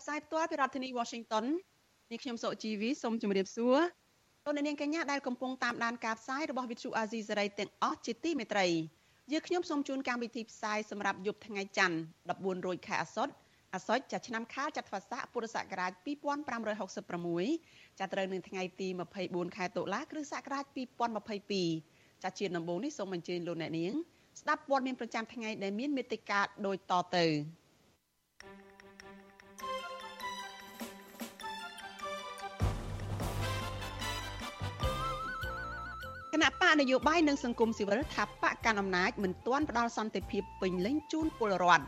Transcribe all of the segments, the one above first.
ផ្សាយផ្ទាល់ពីរដ្ឋធានី Washington នេះខ្ញុំសុជីវីសូមជម្រាបសួរលោកអ្នកនាងកញ្ញាដែលកំពុងតាមដានការផ្សាយរបស់ Vuthu Azizi Serai ទាំងអស់ជាទីមេត្រីយើខ្ញុំសូមជូនកម្មវិធីផ្សាយសម្រាប់យប់ថ្ងៃច័ន្ទ14រោចខែអាសត់អាសត់ចាប់ឆ្នាំខាលចត្វាស័កពុរសករាជ2566ចាប់ត្រូវនៅថ្ងៃទី24ខែតុលាគ្រិស្តសករាជ2022ចាជាដំបូងនេះសូមអញ្ជើញលោកអ្នកនាងស្ដាប់ព័ត៌មានប្រចាំថ្ងៃដែលមានមេត្តាដូចតទៅ កនយោបាយនិងសង្គមស៊ីវិលថាបកកាន់អំណាចមិនទាន់ផ្ដល់សន្តិភាពពេញលេញជូនពលរដ្ឋ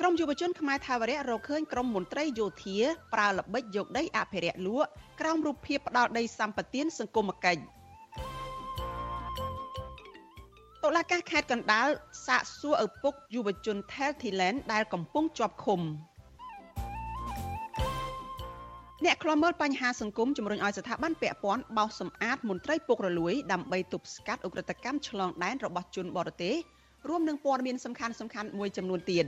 ក្រមយុវជនខ្មែរថាវរៈរកឃើញក្រមមន្ត្រីយោធាប្រើល្បិចយកដីអភិរក្សលក់ក្រោមរូបភាពផ្ដាល់ដីសម្បត្តិសង្គមគិច្ចតុលាការខេត្តកណ្ដាលសាកសួរឪពុកយុវជន Thailand ដែលកំពុងជាប់ឃុំ អ្នកខ្លាំមើលបញ្ហាសង្គមជំរុញឲ្យស្ថាប័នពាក់ព័ន្ធបោសសម្អាតមន្ត្រីពុករលួយដើម្បីទប់ស្កាត់អ ுக ្រិតកម្មឆ្លងដែនរបស់ជនបរទេសរួមនឹងព័ត៌មានសំខាន់សំខាន់មួយចំនួនទៀត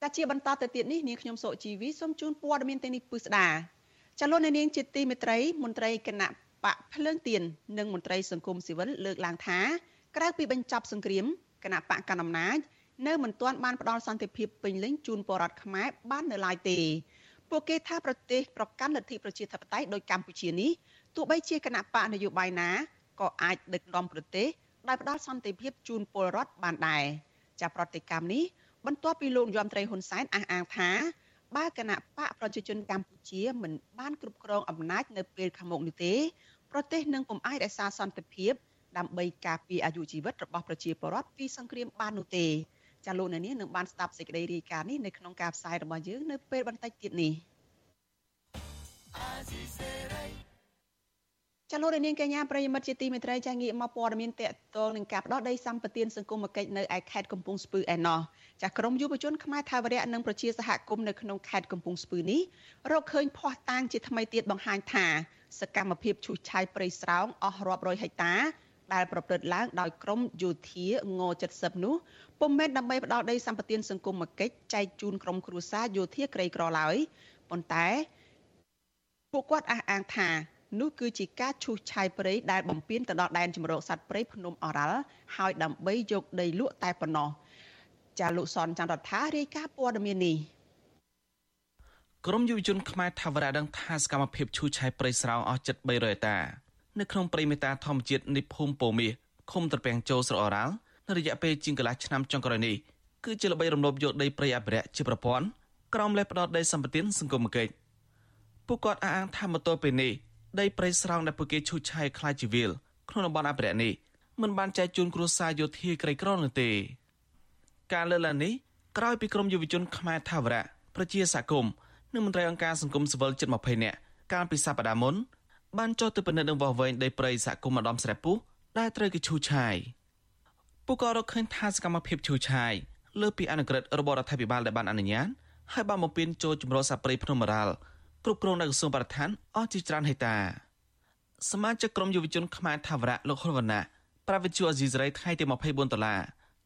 តែជាបន្តទៅទៀតនេះនាងខ្ញុំសុជីវីសូមជូនព័ត៌មានទាំងនេះពិស្ដាចលនានាងជាទីមេត្រីមន្ត្រីគណៈបកភ្លើងទៀននិងមន្ត្រីសង្គមស៊ីវិលលើកឡើងថាក្រៅពីបញ្ចប់សង្គ្រាមគណៈបកកណ្ដាលអំណាចនៅមិនទាន់បានផ្ដល់សន្តិភាពពេញលេញជូនពលរដ្ឋខ្មែរបាននៅឡើយទេ ពួកគេថាប្រទេសប្រកាន់លទ្ធិប្រជាធិបតេយ្យដោយកម្ពុជានេះទោះបីជាគណៈបកនយោបាយណាក៏អាចដឹកនាំប្រទេសដោយផ្ដល់សន្តិភាពជូនពលរដ្ឋបានដែរចាប្រតិកម្មនេះបន្ទាប់ពីលោកយមត្រីហ៊ុនសែនអះអាងថាបើគណៈបកប្រជាជនកម្ពុជាមិនបានគ្រប់គ្រងអំណាចនៅពេលខាងមុខនេះទេប្រទេសនឹងពុំអាចរក្សាសន្តិភាពដើម្បីការពារអាយុជីវិតរបស់ប្រជាពលរដ្ឋពីសង្គ្រាមបាននោះទេ ចាលោកអ្នកនាងនឹងបានស្ដាប់សេចក្តីរាយការណ៍នេះនៅក្នុងការផ្សាយរបស់យើងនៅពេលបន្តិចទៀតនេះចលនានាងកញ្ញាប្រិយមិត្តជាទីមេត្រីចាងាកមកព័ត៌មានតកតងនឹងការផ្ដោតដីសម្បត្តិសង្គមគិច្ចនៅឯខេត្តកំពង់ស្ពឺឯណោះចាក្រមយុវជនខ្មែរថាវរៈនិងប្រជាសហគមន៍នៅក្នុងខេត្តកំពង់ស្ពឺនេះរកឃើញភ័ស្តុតាងជាថ្មីទៀតបង្ហាញថាសកម្មភាពឈូសឆាយព្រៃស្រោងអស់រាប់រយហិកតា ដែលប្រព្រឹត្តឡើងដោយក្រមយោធាង70នោះពុំមែនដើម្បីផ្ដាល់ដីសម្បត្តិសង្គមគិច្ចចែកជូនក្រមគ្រួសារយោធាក្រីក្រឡើយប៉ុន្តែពួកគាត់អះអាងថានោះគឺជាការឈូសឆាយព្រៃដែលបំពេញទៅដល់ដែនជម្រកសត្វព្រៃភ្នំអរ៉ាល់ហើយដើម្បីយកដីលក់តែប៉ុណ្ណោះចាលោកសនចន្ទរដ្ឋារាយការណ៍ព័ត៌មាននេះក្រមយុវជនខ្មែរថាវរៈដឹងថាសកម្មភាពឈូសឆាយព្រៃស្រោងអស់ជិត300ហិកតា នៅក្នុងព្រៃមេតាធម្មជាតិនៃភូមិពោមាសឃុំត្រពាំងចូលស្រកអរ៉ាល់នៅរយៈពេលជាងកន្លះឆ្នាំចុងក្រោយនេះគឺជាល្បីរំលោភយកដីព្រៃអភិរក្សជាប្រព័ន្ធក្រោមលេសផ្ដោតដីសម្បត្តិសង្គមគិច្ចពួកគាត់អះអាងថាមកទល់ពេលនេះដីព្រៃស្រោងដែលពួកគេឈូសឆាយខ្លាចជីវិលក្នុងតំបន់អភិរក្សនេះមិនបានចែកជូនគ្រួសារយោធាក្រីក្រនោះទេ ការលើកឡើងនេះក្រោយពីក្រមយុវជនខ្មែរថាវរៈប្រជាសហគមន៍និងមន្ត្រីអង្គការសង្គមស៊ីវិលជិត20នាក់កាលពីសប្តាហ៍មុន បានចុះទៅពិនិត្យនឹងវាស់វែងដីព្រៃសហគមន៍ម្ដំស្រែពុះដែលត្រូវគេឈូសឆាយពួកក៏រកឃើញថាសកម្មភាពឈូសឆាយលើពីអនុក្រឹត្យរបស់រដ្ឋាភិបាលដែលបានអនុញ្ញាតហើយបានបំពេញចូលចម្រុះសัพព្រៃភ្នំមរ៉ាល់គ្រប់គ្រងនៅក្រសួងបរិស្ថានអស់ជាច្រើនហិកតាសមាជិកក្រុមយុវជនខ្មែរថាវរៈលោកហ៊ុនវណ្ណៈប្រាវិទ្យាអេស៊ីសរ៉ៃថ្ងៃទី24ដុល្លារ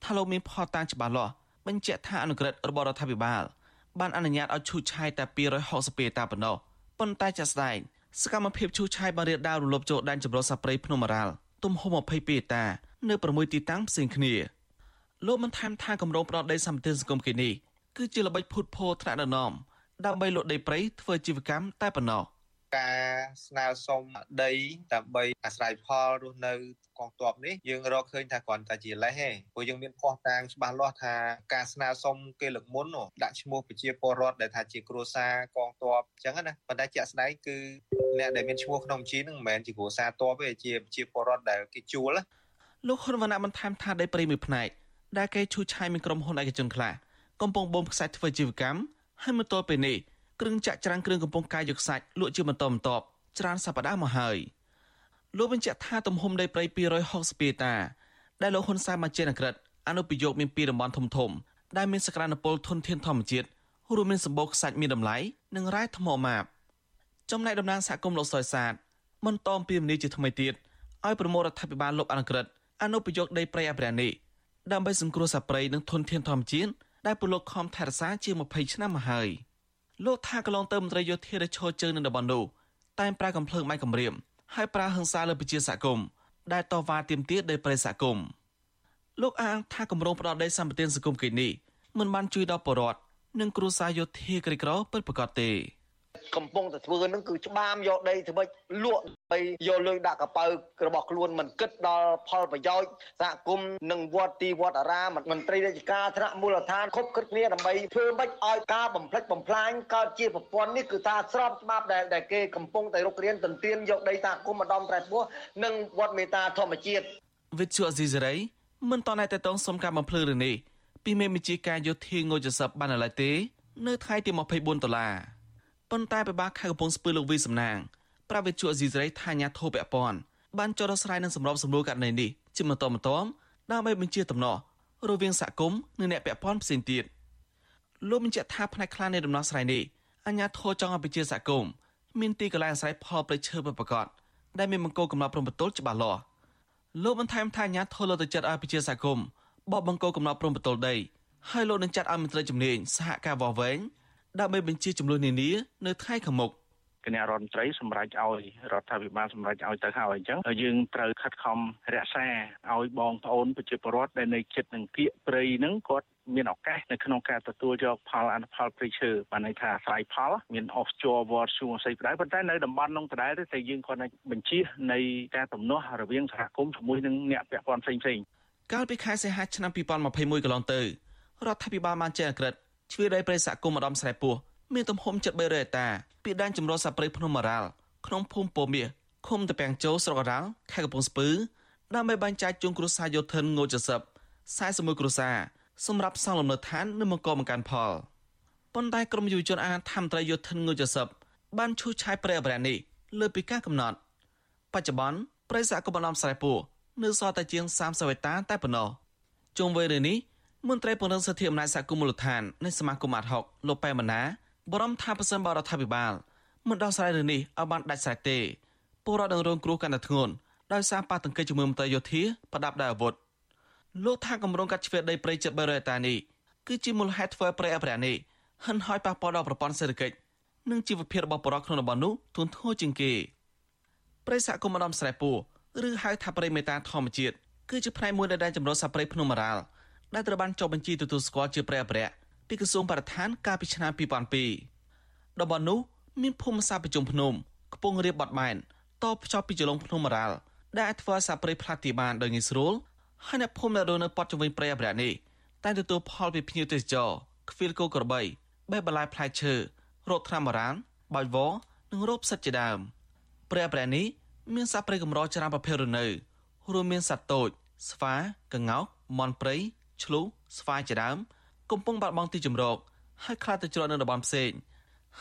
ថាលោកមានផតតាំងច្បាស់លាស់បញ្ជាក់ថាអនុក្រឹត្យរបស់រដ្ឋាភិបាលបានអនុញ្ញាតឲ្យឈូសឆាយតែ260ពេតាប៉ុណ្ណោះប៉ុន្តែចាក់ស្ដែង សកម្មភាពឈូសឆាយបានរាលដាលរំលោភចូលដែនជម្រកសត្វព្រៃភ្នំអរ៉ាល់ទំហំ20ពេតា នៅ6ទីតាំងផ្សេងគ្នាលោកបានថែមថាគម្រោងផ្ដោតដីសម្បត្តិសង្គមគេនេះគឺជាល្បិចភូតភរថ្នាក់ដឹកនាំដើម្បីលក់ដីព្រៃធ្វើជីវកម្មតែប៉ុណ្ណោះ ការស្នើសុំដីដើម្បីអាស្រ័យផលរស់នៅកងទ័ពនេះយើងរកឃើញថាគ្រាន់តែជាលេសទេព្រោះយើងមានភ័ស្តុតាងច្បាស់លាស់ថាការស្នើសុំគេលើកមុនដាក់ឈ្មោះប្រជាពលរដ្ឋដែលថាជាគ្រួសារកងទ័ពអញ្ចឹងណាប៉ុន្តែជាក់ស្ដែងគឺអ្នកដែលមានឈ្មោះក្នុងបញ្ជីហ្នឹងមិនមែនជាគ្រួសារទ័ពទេជាប្រជាពលរដ្ឋដែលគេជួលលោកហ៊ុនវណ្ណៈបន្ថែមថាដីព្រៃមួយផ្នែកដែលគេឈូសឆាយមានក្រុមហ៊ុនឯកជនខ្លះកំពុងបំខ្សាច់ធ្វើជីវកម្មហើយមកទល់ពេលនេះ គ្រឿងចាក់ច្រាំងគ្រឿងកំពុងកាយយកខ្សាច់លក់ជាបន្តបន្ទាប់ច្រើនសប្តាហ៍មកហើយលោកបញ្ជាក់ថាទំហំដីព្រៃ260ហិកតា ដែលលោកហ៊ុនសែនបានចេញអក្រិតអនុប្រយោគមានពីរតំបន់ធំធំដែលមានសក្តានុពលធនធានធម្មជាតិរួមមានសម្បូរខ្សាច់មានតម្លៃនិងរ៉ែថ្មម៉ាបចំណែកតំណាងសហគមន៍លោកសុយសាទបន្តអំពីមនីជាថ្មីទៀតឲ្យប្រមូលរដ្ឋាភិបាលលោកអនុក្រិតអនុប្រយោគដីព្រៃអភិរក្សនេះដើម្បីសង្គ្រោះសត្វព្រៃនិងធនធានធម្មជាតិដែលពលរដ្ឋខំថែរក្សាជាង20ឆ្នាំមកហើយ លោកថាកន្លងទៅមន្ត្រីយោធាដែលឈរជើងនៅតំបន់នោះតែងប្រើកំភ្លើងម៉ៃកំរាមហើយប្រើហិង្សាលើប្រជាសហគមន៍ដែលតវ៉ាទាមទារដីព្រៃសហគមន៍លោកអាងថាគម្រោងផ្ដោតដីសម្បត្តិសង្គមគិនេះមិនបានជួយដល់ប្រជាពលរដ្ឋនិងគ្រួសារយោធាក្រីក្រពិតប្រាកដទេ កំពុងតែធ្វើនឹងគឺច្បាមយកដីធ្វើម៉េចលក់បីយកលុយដាក់កប៉ៅរបស់ខ្លួនមិនគិតដល់ផលប្រយោជន៍សហគមន៍និងវត្តទីវត្តអារាមមន្ត្រីរាជការថ្នាក់មូលដ្ឋានគ្រប់គិតគ្នាដើម្បីធ្វើម៉េចឲ្យការបំផ្លិចបំផ្លាញកើតជាប្រព័ន្ធនេះគឺថាស្របច្បាប់ដែលដែលគេកំពុងតែរុករៀនទន្ទានយកដីសហគមន៍ម្ដងត្រែពោះនិងវត្តមេតាធម្មជាតិវិទ្យុអេស៊ីសេរីមិនតន់តែតងសុំការបំភ្លឺរឿងនេះពីមេបញ្ជាការយោធាងូចស័ព្ទបានឡើយទេ នៅថ្ងៃទី24ដុល្លារ ប៉ុន្តែបបាខេត្តកំពង់ស្ពឺលោកវីសំណាងប្រាវិទ្យាអេស៊ីសរ៉ៃថាញាធោពពន់បានចុះដោះស្រាយនឹងសម្របសម្រួលករណីនេះជាបន្តបន្ទាប់ដើម្បីបញ្ជាតំណោះរវាងសហគមន៍និងអ្នកពាក់ព័ន្ធផ្សេងទៀតលោកបញ្ជាក់ថាផ្នែកខ្លះនៃដំណោះស្រាយនេះអាញាធោចង់ឲ្យប្រជាសហគមន៍មានទីកន្លែងអាស្រ័យផលប្រៃឈើពិតប្រាកដដែលមានបង្គោលកំណត់ព្រំប្រទល់ច្បាស់លាស់លោកបន្ថែមថាអាញាធោលើកទៅចិត្តឲ្យប្រជាសហគមន៍បបបង្គោលកំណត់ព្រំប្រទល់ដីហើយលោកនឹងចាត់ឲ្យមន្ត្រីជំនាញសហការវវែង ដើម្បីបញ្ជាចំនួននានានៅថ្ងៃខាងមុខគណៈរដ្ឋមន្ត្រីសម្រេចឲ្យរដ្ឋាភិបាលសម្រេចឲ្យទៅហើយអញ្ចឹងយើងត្រូវខិតខំរក្សាឲ្យបងប្អូនប្រជាពលរដ្ឋដែលនៅជិតនឹងគៀកព្រៃហ្នឹងគាត់មានឱកាសនៅក្នុងការទទួលយកផលអនុផលព្រៃឈើបានន័យថាស្រ័យផលមាន offshore water ជួងស្អីផ្ដៅប៉ុន្តែនៅតំបន់នោះដដែលទេតែយើងគាត់បញ្ជានៃការទំនាស់រវាងសហគមន៍ជាមួយនឹងអ្នកពាក់ព័ន្ធផ្សេងផ្សេងកាលពីខែសីហាឆ្នាំ2021កន្លងទៅរដ្ឋាភិបាលបានចេញអក្រិត ជ្រឿដីព្រៃសហគមន៍ម្ដំស្រែពោះមានទំហំជិត300ហិកតាពីដែនចម្រុះសត្វព្រៃភ្នំអរ៉ាល់ក្នុងភូមិពោមាសឃុំតពាំងជោស្រុកអរ៉ាល់ខេត្តកំពង់ស្ពឺដើម្បីបែងចែកជូនគ្រួសារយោធិនងូចសឹប41គ្រួសារសម្រាប់សង់លំនៅឋាននៅមង្គលមកកាន់ផលប៉ុន្តែក្រមយុវជនអានធម្មត្រីយោធិនងូចសឹបបានឈូសឆាយព្រៃអភិរក្សនេះលើពីការកំណត់ បច្ចុប្បន្នព្រៃសហគមន៍ដំស្រែពោនៅសល់តែជាង30ហិកតាតែប៉ុណ្ណោះជុំវិញរឿងនេះ មន្ត្រីពង្រឹងសិទ្ធិអំណាចសហគមន៍មូលដ្ឋាននៃសមាគមអាត់ហុកលោកប៉ែម៉ាណាបរំថាប្រសិនបរដ្ឋាភិបាលមិនដោះស្រាយរឿងនេះឲ្យបានដាច់ស្រេចទេពលរដ្ឋនឹងរងគ្រោះកាន់តែធ្ងន់ដោយសារប៉ះទង្គិចជាមួយមន្ត្រីយោធាប្រដាប់ដោយអាវុធលោកថាគម្រោងកាត់ជ្រឿដីព្រៃជិត300ហិកតានេះគឺជាមូលហេតុធ្វើព្រៃអភិរក្សនេះហិនហោចប៉ះពាល់ដល់ប្រព័ន្ធសេដ្ឋកិច្ចនិងជីវភាពរបស់ប្រជាជនក្នុងតំបន់នោះធ្ងន់ធ្ងរជាងគេព្រៃសហគមន៍ម្ដំស្រែពូឬហៅថាព្រៃមេតាធម្មជាតិគឺជាផ្នែកមួយនៃដែនចម្រុះសត្វព្រៃភ្នំអរ៉ាល់ ដែលត្រូវបានចុះបញ្ជីទទួលស្គាល់ជាព្រៃអភិរក្សពីក្រសួងបរិស្ថានកាលពីឆ្នាំ2002តំបន់នោះមានភូមិសាស្ត្រប្រជុំភ្នំខ្ពង់រាបបត់បែនតភ្ជាប់ពីចលងភ្នំអរ៉ាល់ដែលអាចធ្វើសាព្រៃផ្លាទីបានដោយងាយស្រួលហើយអ្នកភូមិដែលរស់នៅប៉ត់ជុំវិញព្រៃអភិរក្សនេះតែទទួលផលពីភ្ញៀវទេសចរខ្វៀលគោក្របីបេះបន្លែផ្លែឈើរោគថ្នាំបុរាណបាច់វនិងរោគផ្សិតជាដើមព្រៃអភិរក្សនេះមានសត្វព្រៃកម្រច្រើនប្រភេទរនៅរួមមានសត្វតូចស្វាកង្កោកមន់ព្រៃ ឆ្លូសស្វាយជាដើមកំពុងបាត់បង់ទីជម្រកហើយខ្លាចទៅជ្រកនៅតំបន់ផ្សេង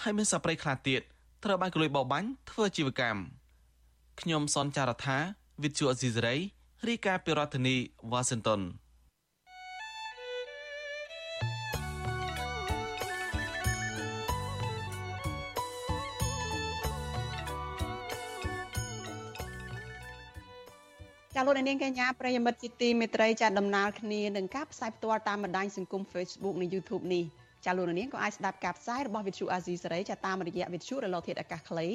ហើយមានសត្វព្រៃខ្លះទៀតត្រូវបានកលួយបោបាញ់ធ្វើជីវកម្មខ្ញុំសនចាររថាវិទ្យុអេស៊ីសរ៉ៃរាយការណ៍ពីរដ្ឋធានីវ៉ា ចាលោកនាងកញ្ញាប្រិយមិត្តជាទីមេត្រីចាដំណើរគ្នានឹងការផ្សាយផ្ទាល់តាមបណ្ដាញសង្គម Facebook និង YouTube នេះចាលោកនាងក៏អាចស្ដាប់ការផ្សាយរបស់ Vithu Azizi សេរីចាតាមរយៈ Vithu រលកធាតុអាកាសខ្លី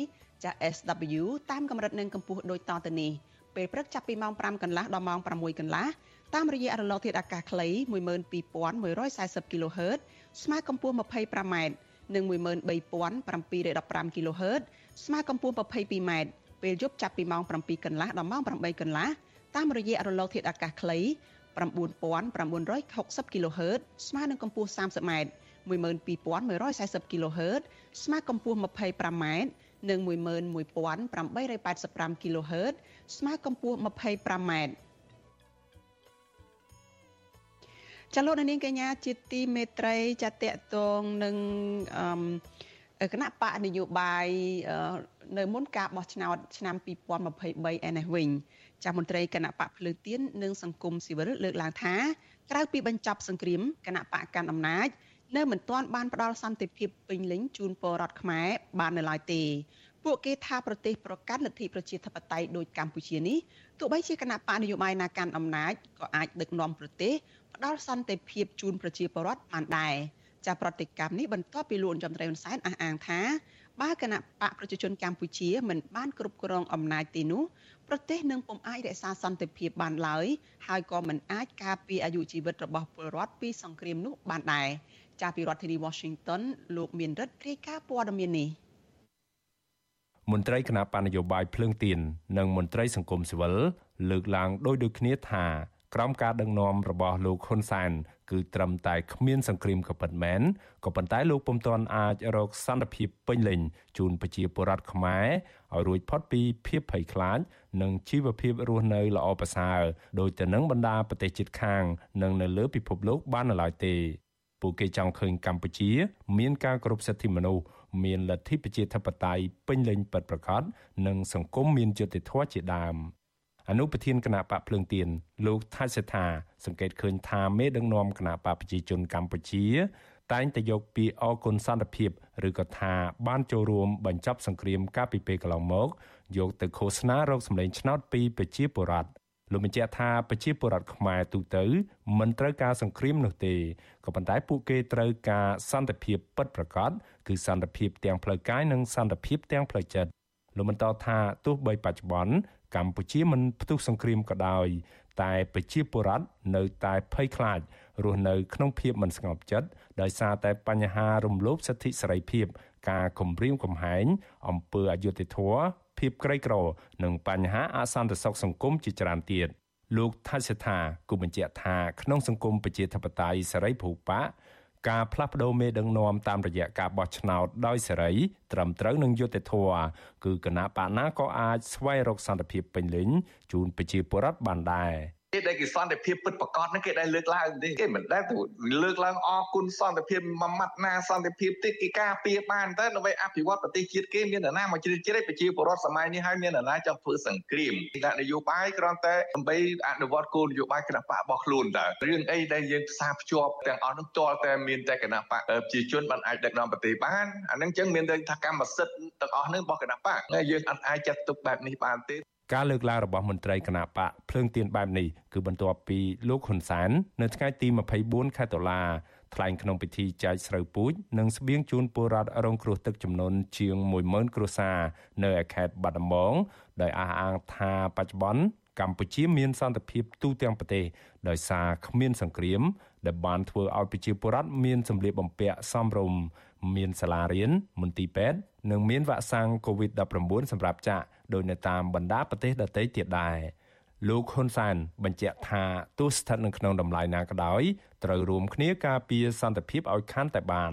ចា SW តាមកម្រិតនិងកម្ពស់ដូចតទៅនេះពេលព្រឹកចាប់ពីម៉ោង5កន្លះដល់ម៉ោង6កន្លះតាមរយៈរលកធាតុអាកាសខ្លី12140 kHz ស្មើកម្ពស់ 25m និង13715 kHz ស្មើកម្ពស់ 22m ពេលយប់ចាប់ពីម៉ោង7កន្លះដល់ម៉ោង8កន្លះ តាមរយៈរលកធាតុអាកាសខ្លី9960 kHz ស្មើនឹងកម្ពស់ 30m 12140 kHz ស្មើកម្ពស់ 25m និង11885 kHz ស្មើកម្ពស់ 25m ចាលោកនាងកញ្ញាជាទីមេត្រីចាតកតងនឹងអឺគណៈបកនយោបាយនៅមុនការបោះឆ្នោតឆ្នាំ2023ឯនេះវិញ ចាស់មន្ត្រីគណៈបកភ្លើងទៀននិងសង្គមស៊ីវិលលើកឡើងថាក្រៅពីបញ្ចប់សង្គ្រាមគណៈបកកាន់អំណាចនៅមិនទាន់បានផ្ដល់សន្តិភាពពេញលេញជូនពលរដ្ឋខ្មែរបាននៅឡើយទេពួកគេថាប្រទេសប្រកាន់លទ្ធិប្រជាធិបតេយ្យដូចកម្ពុជានេះទោះបីជាគណៈបកនយោបាយណាកាន់អំណាចក៏អាចដឹកនាំប្រទេសផ្ដល់សន្តិភាពជូនប្រជាពលរដ្ឋបានដែរចាប្រតិកម្មនេះបន្ទាប់ពីលោកចំត្រីហ៊ុនសែនអះអាងថាបើគណៈបកប្រជាជនកម្ពុជាមិនបានគ្រប់គ្រងអំណាចទេនោះ ប្រទេសនឹងពុំអាចរក្សាសន្តិភាពបានឡើយហើយក៏មិនអាចការពារអាយុជីវិតរបស់ពលរដ្ឋពីសង្គ្រាមនោះបានដែរចាស់ពីរដ្ឋធានី Washington លោកមានរិទ្ធរាយការណ៍ព័ត៌មាននេះមន្ត្រីគណៈបណ្ឌនយោបាយភ្លើងទៀននិងមន្ត្រីសង្គមស៊ីវិលលើកឡើងដោយដូចគ្នាថា ក្រោមការដឹកនាំរបស់លោកហ៊ុនសែនគឺត្រឹមតែគ្មានសង្គ្រាមក៏ពិតមែនក៏ប៉ុន្តែលោកពុំទាន់អាចរកសន្តិភាពពេញលេញជូនប្រជាពលរដ្ឋខ្មែរឲ្យរួចផុតពីភាពភ័យខ្លាច និងជីវភាពរស់នៅល្អប្រសើរដោយទៅនឹងបណ្ដាប្រទេសជិតខាង និងនៅលើពិភពលោកបាននៅឡើយទេពួកគេចង់ឃើញកម្ពុជា មានការគោរពសិទ្ធិមនុស្សមានលទ្ធិប្រជាធិបតេយ្យពេញលេញពិតប្រាកដនិងសង្គមមានយុត្តិធម៌ជាដើម អនុប្រធានគណៈបកភ្លើងទៀនលោកថាសេថាសង្កេតឃើញថាមេដឹកនាំគណៈបកប្រជាជនកម្ពុជា តែងតែយកពីអគុណសន្តិភាពឬក៏ថាបានចូលរួមបញ្ចប់សង្គ្រាមកាលពីពេលកន្លងមក យកទៅឃោសនារកសម្លេងឆ្នោតពីប្រជាពលរដ្ឋលោកបញ្ជាក់ថាប្រជាពលរដ្ឋខ្មែរទូទៅមិនត្រូវការសង្គ្រាមនោះទេក៏ប៉ុន្តែពួកគេត្រូវការសន្តិភាពពិតប្រាកដគឺសន្តិភាពទាំងផ្លូវកាយនិងសន្តិភាពទាំងផ្លូវចិត្តលោកបន្តថាទោះបីបច្ចុប្បន្ន កម្ពុជាមិនផ្ទុះសង្គ្រាមក៏ដោយ តែប្រជាពលរដ្ឋនៅតែភ័យខ្លាចរស់នៅក្នុងភាពមិនស្ងប់ចិត្តដោយសារតែបញ្ហារំលោភសិទ្ធិសេរីភាព ការគំរាមកំហែងអំពើអយុត្តិធម៌ភាពក្រីក្រ និងបញ្ហាអសន្តិសុខសង្គមជាច្រើនទៀតលោកថាសិដ្ឋាគូបញ្ជាក់ថាក្នុងសង្គមប្រជាធិបតេយ្យសេរីភូប៉ា ការផ្លាស់ប្តូរមេដឹកនាំតាមរយៈការបោះឆ្នោតដោយសេរីត្រឹមត្រូវនឹងយុត្តិធម៌គឺគណៈបកណាក៏អាចស្វែងរកសន្តិភាពពេញលេញជូនប្រជាពលរដ្ឋបានដែរ គេដែលគេសន្តិភាពពិតប្រកបហ្នឹងគេដែលលើកឡើងទេគេមិនដែលលើកឡើងអគុណសន្តិភាពមួយម៉ាត់ណាសន្តិភាពទេគេការពារបានទៅដើម្បីអភិវឌ្ឍប្រទេសជាតិគេមាននរណាមកជ្រៀតជ្រែកប្រជាពលរដ្ឋសម័យនេះហើយមាននរណាចង់ធ្វើសង្គ្រាមដាក់នយោបាយគ្រាន់តែដើម្បីអនុវត្តគោលនយោបាយគណៈបករបស់ខ្លួនតើរឿងអីដែលយើងផ្សារភ្ជាប់ទាំងអស់នោះទាល់តែមានតែគណៈបកប្រជាជនបានអាចដឹកនាំប្រទេសបានអានឹងចឹងមានតែថាកម្មសិទ្ធិទាំងអស់នឹងរបស់គណៈបកយើងអាចចាត់ទុកបែបនេះបានទេ ការលើកឡើងរបស់មន្ត្រីគណៈបកភ្លើងទៀនបែបនេះគឺបន្ទាប់ពីលោកហ៊ុនសែននៅថ្ងៃទី24ខែតុលាថ្លែងក្នុងពិធីចែកស្រូវពូជនិងស្បៀងជូនពលរដ្ឋរងគ្រោះទឹកចំនួនជាង10000គ្រួសារនៅឯខេត្តបាត់ដំបងដោយអះអាងថាបច្ចុប្បន្នកម្ពុជាមានសន្តិភាពទូទាំងប្រទេសដោយសារគ្មានសង្គ្រាម ដែលបានធ្វើឲ្យប្រជាពលរដ្ឋមានសម្លៀកបំពាក់សមរម្យ មានសាលារៀនមន្ទីរពេទ្យនិងមានវ៉ាក់សាំង COVID-19 សម្រាប់ចាក់ដោយនៅតាមបណ្ដាប្រទេសដទៃទៀតដែរលោកហ៊ុនសែនបញ្ជាក់ថាទោះស្ថិតនៅក្នុងតម្លៃណាក៏ដោយត្រូវរួមគ្នាការពារសន្តិភាពឲ្យកាន់តែបាន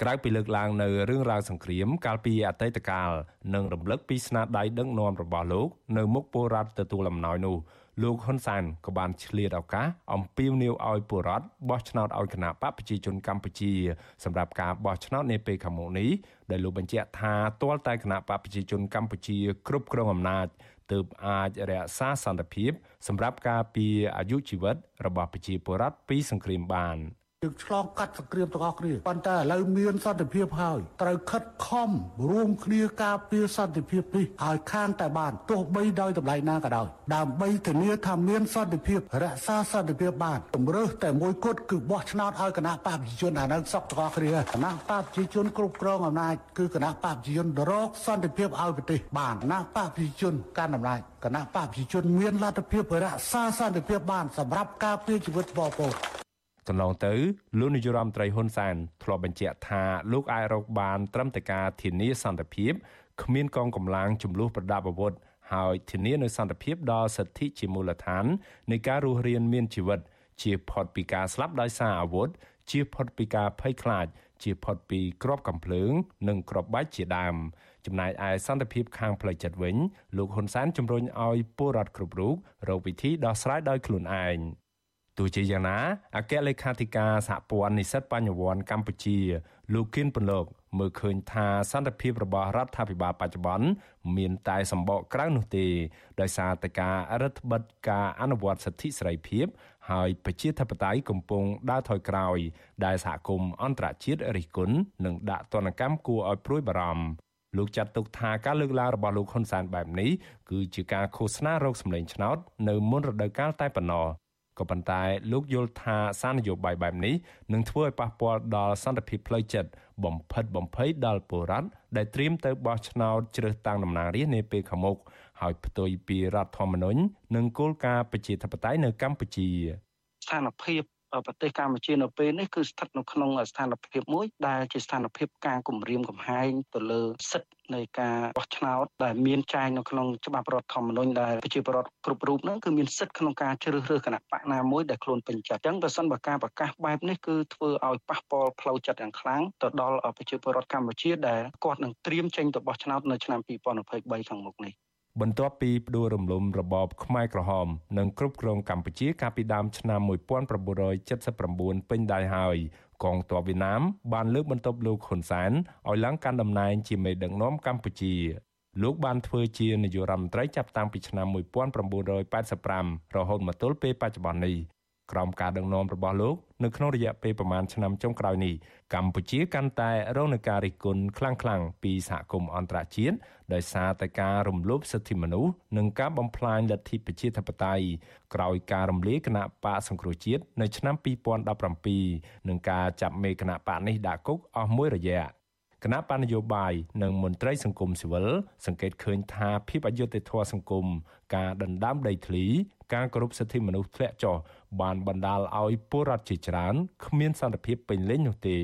ក្រៅពីលើកឡើងនៅរឿងរ៉ាវសង្គ្រាមកាលពីអតីតកាលនិងរំលឹកពីស្នាដៃដឹកនាំរបស់លោក នៅមុខពលរដ្ឋទទួលអំណោយនោះ លោកហ៊ុនសែនក៏បានឆ្លៀតឱកាសអំពាវនាវឲ្យពលរដ្ឋបោះឆ្នោតឲ្យគណៈបកប្រជាជនកម្ពុជាសម្រាប់ការបោះឆ្នោតនាពេលខាងមុខនេះដែលលោកបញ្ជាក់ថាទាល់តែគណៈបកប្រជាជនកម្ពុជាគ្រប់គ្រងអំណាចទើបអាចរក្សាសន្តិភាព សម្រាប់ការពារអាយុជីវិតរបស់ប្រជាពលរដ្ឋពីសង្គ្រាមបាន។ យើងឆ្លងកាត់សង្គ្រាមទាំងអស់គ្នាប៉ុន្តែឥឡូវមានសន្តិភាពហើយត្រូវខិតខំរួមគ្នាការពារសន្តិភាពនេះឲ្យខានតែបានទោះបីដោយតម្លៃណាក៏ដោយដើម្បីធានាថាមានសន្តិភាពរក្សាសន្តិភាពបានជំរើសតែមួយគត់គឺបោះឆ្នោតឲ្យគណៈបកប្រជាជនអានឹងសក់ទាំងអស់គ្នាគណៈបកប្រជាជនគ្រប់គ្រងអំណាចគឺគណៈបកប្រជាជនរកសន្តិភាពឲ្យប្រទេសបានគណៈបកប្រជាជនកាន់អំណាចគណៈបកប្រជាជនមានលទ្ធភាពរក្សាសន្តិភាពបានសម្រាប់ការពារជីវិតបងប្អូន កន្លងទៅលោកនាយរដ្ឋមន្ត្រីហ៊ុនសែនធ្លាប់បញ្ជាក់ថាលោកអាចរកបានត្រឹមតែការធានាសន្តិភាពគ្មានកងកម្លាំងចំនួនប្រដាប់អាវុធហើយធានានូវសន្តិភាពដល់សិទ្ធិជាមូលដ្ឋាននៃការរស់រានមានជីវិត ជាផុតពីការស្លាប់ដោយសារអាវុធជាផុតពីការភ័យខ្លាច ជាផុតពីក្របកំភ្លើង និងក្របបែកជាដើមចំណែកឯសន្តិភាពខាងផ្លូវចិត្តវិញលោកហ៊ុនសែនជំរុញឲ្យពលរដ្ឋគ្រប់រូបរកវិធីដោះស្រាយដោយខ្លួនឯង ទោះជាយ៉ាងណាអគ្គលេខាធិការសហព័ន្ធនិស្សិតបញ្ញវន្តកម្ពុជា លោកគៀនពន្លកមើលឃើញថាសន្តិភាពរបស់រដ្ឋាភិបាលបច្ចុប្បន្នមានតែសម្បកក្រៅនោះទេ ដោយសារតែការរដ្ឋបិទការអនុវត្តសិទ្ធិសេរីភាព ហើយប្រជាធិបតេយ្យកំពុងដើរថយក្រោយ ដែលសហគមន៍អន្តរជាតិរិះគន់និងដាក់ទណ្ឌកម្មគួរឲ្យព្រួយបារម្ភលោកចាត់ទុកថាការលើកឡើងរបស់លោកហ៊ុនសែនបែបនេះគឺជាការឃោសនារោគសម្លេងឆ្នោតនៅមុនរដូវកាលតែប៉ុណ្ណោះ ក៏ប៉ុន្តែលោកយល់ថាសារនយោបាយបែបនេះនឹងធ្វើឲ្យប៉ះពាល់ដល់សន្តិភាពផ្លូវចិត្តបំផិតបំភ័យដល់ពលរដ្ឋដែលត្រៀមទៅបោះឆ្នោតជ្រើសតាំងតំណាងរាស្ត្រនាពេលខាងមុខហើយផ្ទុយពីរដ្ឋធម្មនុញ្ញនិងគោលការណ៍ប្រជាធិបតេយ្យនៅកម្ពុជាស្ថានភាព ប្រទេសកម្ពុជានៅពេលនេះគឺស្ថិតនៅក្នុងស្ថានភាពមួយដែលជាស្ថានភាពការគម្រាមកំហែងទៅលើសិទ្ធិនៃការបោះឆ្នោតដែលមានចែងនៅក្នុងច្បាប់រដ្ឋធម្មនុញ្ញដែលប្រជាពលរដ្ឋគ្រប់រូបហ្នឹងគឺមានសិទ្ធិក្នុងការជ្រើសរើសគណៈបកណាមួយដែលខ្លួនពេញចិត្តអញ្ចឹងបើសិនបើការប្រកាសបែបនេះគឺធ្វើឲ្យប៉ះពាល់ផ្លូវចិត្តយ៉ាងខ្លាំងទៅដល់ប្រជាពលរដ្ឋកម្ពុជាដែលគាត់នឹងត្រៀមចេញទៅបោះឆ្នោតនៅឆ្នាំ2023ខាងមុខនេះ បន្ទាប់ពីផ្ដួលរំលំរបបខ្មែរក្រហម និងគ្រប់គ្រងកម្ពុជាកាលពីដើមឆ្នាំ1979ពេញដៃហើយកងទ័ពវៀតណាមបានលើកបន្ទប់លោកហ៊ុនសែនឲ្យឡើងកាន់តំណែងជាមេដឹកនាំកម្ពុជាលោកបានធ្វើជានាយករដ្ឋមន្ត្រីចាប់តាំងពីឆ្នាំ1985រហូតមកទល់ពេលបច្ចុប្បន្ននេះ ក្រោមការដឹកនាំរបស់លោកនៅក្នុងរយៈពេលប្រមាណឆ្នាំចុងក្រោយនេះកម្ពុជាកាន់តែរងនឹងការរិះគន់ខ្លាំងៗពីសហគមន៍អន្តរជាតិដោយសារតែការរំលោភសិទ្ធិមនុស្សនិងការបំផ្លាញលទ្ធិប្រជាធិបតេយ្យក្រោយការរំលាយគណៈបកសង្គ្រោះជាតិនៅឆ្នាំ2017និងការចាប់មេគណៈបកនេះដាក់គុកអស់មួយរយៈ គណៈបណ្ឌនយោបាយនិងមន្ត្រីសង្គមស៊ីវិលសង្កេតឃើញថាភាពអយុត្តិធម៌សង្គមការដណ្ដើមដីធ្លី ការគោរពសិទ្ធិមនុស្សធ្លាក់ចុះបានបណ្ដាលឲ្យពលរដ្ឋជាច្រើនគ្មានសន្តិភាពពេញលេញនោះទេ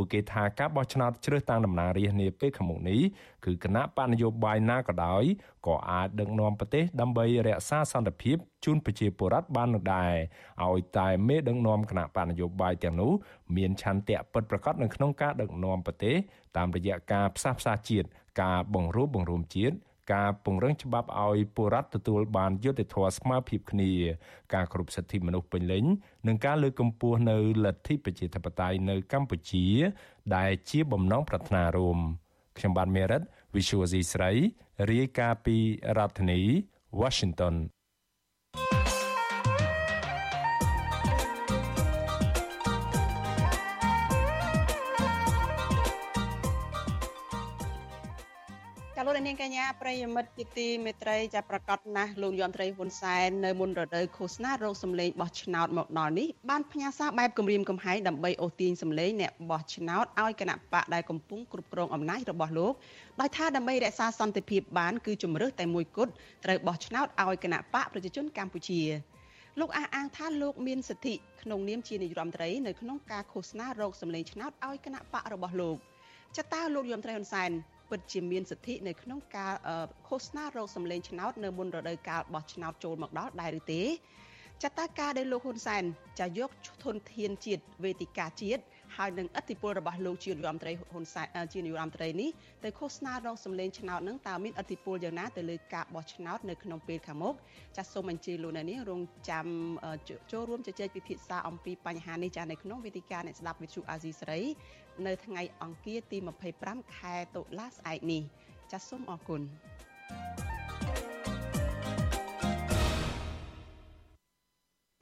ពួកគេថាការបោះឆ្នោតជ្រើសតាំងតំណាងរាស្ត្រនាពេលខាងមុខនេះគឺគណៈបកនយោបាយណាក៏ដោយក៏អាចដឹកនាំប្រទេសដើម្បីរក្សាសន្តិភាពជូនប្រជាពលរដ្ឋបាននោះដែរឲ្យតែមេដឹកនាំគណៈបកនយោបាយទាំងនោះមានឆន្ទៈពិតប្រាកដនៅក្នុងការដឹកនាំប្រទេសតាមរយៈការផ្សះផ្សាជាតិការបង្រួបបង្រួមជាតិ ការពង្រឹងច្បាប់ឲ្យពលរដ្ឋទទួលបានយុត្តិធម៌ស្មើភាពគ្នា ការគ្រប់សិទ្ធិមនុស្សពេញលេញនិងការលើកកម្ពស់នៅលទ្ធិប្រជាធិបតេយ្យនៅកម្ពុជា ដែលជាបំណងប្រាថ្នារួមខ្ញុំបាទមេរិត Visual C ស្រីរាយការណ៍ពីរដ្ឋធានី Washington កនាងកញ្ញាប្រិយមិត្តជាទីមេត្រីចាប់ប្រកាសណាស់លោកយមត្រីហ៊ុនសែននៅមុនរដូវឃោសនារោគសម្លេងបោះឆ្នោតមកដល់នេះបានផ្ញើសារបែបគម្រាមកំហែងដើម្បីអូសទាញសម្លេងអ្នកបោះឆ្នោតឲ្យគណៈបកដែលកំពុងគ្រប់គ្រងអំណាចរបស់លោកដោយថាដើម្បីរក្សាសន្តិភាពបានគឺជំរើសតែមួយគត់ត្រូវបោះឆ្នោតឲ្យគណៈបកប្រជាជនកម្ពុជាលោកអះអាងថាលោកមានសិទ្ធិក្នុងនាមជានាយរដ្ឋមន្ត្រីនៅក្នុងការឃោសនារោគសម្លេងឆ្នោតឲ្យគណៈបករបស់លោកចតាលោកយមត្រីហ៊ុនសែន ពិតជាមានសិទ្ធិនៅក្នុងការឃោសនារោគសម្លេងឆ្នោតនៅមុនរដូវកាលបោះឆ្នោតចូលមកដល់ដែរឬទេចតាការដែលលោកហ៊ុនសែន ចាយកធនធានជាតិវេទិកាជាតិ ហើយនឹងឥទ្ធិពលរបស់លោកជានាយរដ្ឋមន្ត្រីហ៊ុនសែនជានាយរដ្ឋមន្ត្រីនេះទៅឃោសនារោគសម្លេងឆ្នោតនឹងតើមានឥទ្ធិពលយ៉ាងណាទៅលើការបោះឆ្នោតនៅក្នុងពេលខាងមុខចាសសូមអញ្ជើញលោកអ្នកនាងរងចាំចូលរួមជជែកពិភាក្សាអំពីបញ្ហានេះចានៅក្នុងវេទិកាអ្នកស្ដាប់វិទ្យុអាស៊ីសេរីនៅថ្ងៃអង្គារទី25ខែតុលាស្អែកនេះចាសសូមអរគុណ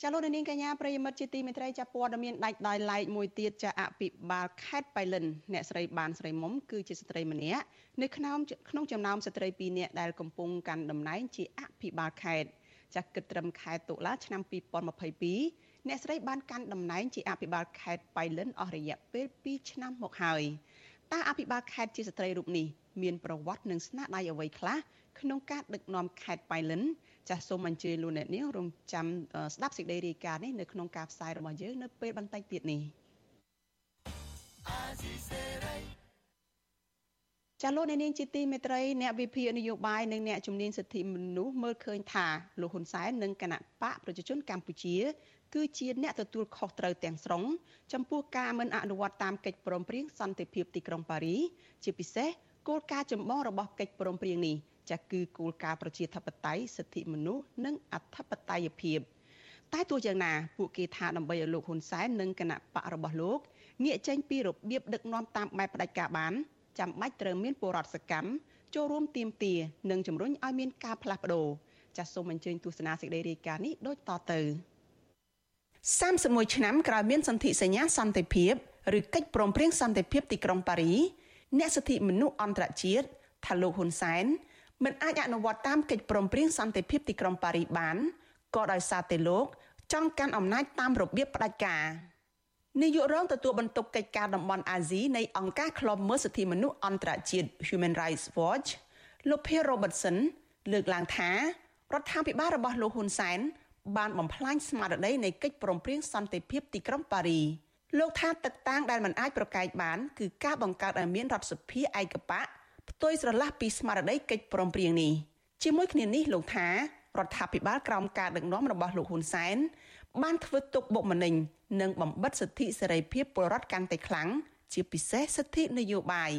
ចាលោកនាងកញ្ញាប្រិយមិត្តជាទីមេត្រីចាព័ត៌មានដាច់ដោយឡែកមួយទៀតចាអភិបាលខេត្តបៃលិនអ្នកស្រីបានស្រីមុំគឺជាស្ត្រីម្នាក់នៅក្នុងក្នុងចំណោមស្ត្រី2នាក់ដែលកំពុងកាន់តំណែងជាអភិបាលខេត្តចាគិតត្រឹមខែតុលាឆ្នាំ2022អ្នកស្រីបានកាន់តំណែងជាអភិបាលខេត្តបៃលិនអស់រយៈពេល2ឆ្នាំមកហើយតើអភិបាលខេត្តជាស្ត្រីរូបនេះមានប្រវត្តិនិងស្នាដៃអ្វីខ្លះក្នុងការដឹកនាំខេត្តបៃលិន ចាសសូមអញ្ជើញលោកអ្នកនាងរងចាំស្ដាប់សេចក្តីរាយការណ៍នេះនៅក្នុងការផ្សាយរបស់យើងនៅពេលបន្តិចទៀតនេះចាលោកអ្នកនាងជាទីមេត្រីអ្នកវិភាគនយោបាយនិងអ្នកជំនាញសិទ្ធិមនុស្សមើលឃើញថាលោកហ៊ុនសែននិងគណៈបកប្រជាជនកម្ពុជា គឺជាអ្នកទទួលខុសត្រូវទាំងស្រុងចំពោះការមិនអនុវត្តតាមកិច្ចព្រមព្រៀងសន្តិភាពទីក្រុងប៉ារី ជាពិសេសគោលការណ៍ចម្បងរបស់កិច្ចព្រមព្រៀងនេះ ចាស់គឺគោលការណ៍ប្រជាធិបតេយ្យសិទ្ធិមនុស្សនិងអធិបតេយ្យភាពតែទោះយ៉ាងណាពួកគេថាដើម្បីឲ្យលោកហ៊ុនសែននិងគណៈបករបស់លោកងាកចេញពីរបៀបដឹកនាំតាមបែបផ្ដាច់ការបានចាំបាច់ត្រូវមានពលរដ្ឋសកម្មចូលរួមទៀមទានិងជំរុញឲ្យមានការផ្លាស់ប្ដូរចាសសូមអញ្ជើញទស្សនាសេចក្តីរាយការណ៍នេះដូចតទៅ31ឆ្នាំក្រោយមានសន្ធិសញ្ញាសន្តិភាពឬកិច្ចព្រមព្រៀងសន្តិភាពទីក្រុងប៉ារីអ្នកសិទ្ធិមនុស្សអន្តរជាតិថាលោកហ៊ុនសែន មិនអាចអនុវត្តតាមកិច្ចព្រមព្រៀងសន្តិភាពទីក្រុងប៉ារីបានក៏ដោយសារតែលោកចង់កាន់អំណាចតាមរបៀបផ្ដាច់ការនាយករងទទួលបន្ទុកកិច្ចការតំបន់អាស៊ីនៃអង្គការឃ្លាំមើលសិទ្ធិមនុស្សអន្តរជាតិ Human Rights Watch លោក Pierre Robertson លើកឡើងថារដ្ឋាភិបាលរបស់លោកហ៊ុនសែនបានបំផ្លាញស្មារតីនៃកិច្ចព្រមព្រៀងសន្តិភាពទីក្រុងប៉ារីលោកថាទឹកតាំងដែលមិនអាចប្រកែកបាន គឺការបង្កើតឲ្យមានរដ្ឋសភាឯកបៈ ផ្ទុយស្រឡះពីស្មារតីកិច្ចព្រមព្រៀងនេះជាមួយគ្នានេះលោកថារដ្ឋាភិបាលក្រោមការដឹកនាំរបស់លោកហ៊ុនសែនបានធ្វើទុកបុកម្នេញនិងបំបិទសិទ្ធិសេរីភាពពលរដ្ឋកាន់តែខ្លាំងជាពិសេសសិទ្ធិនយោបាយ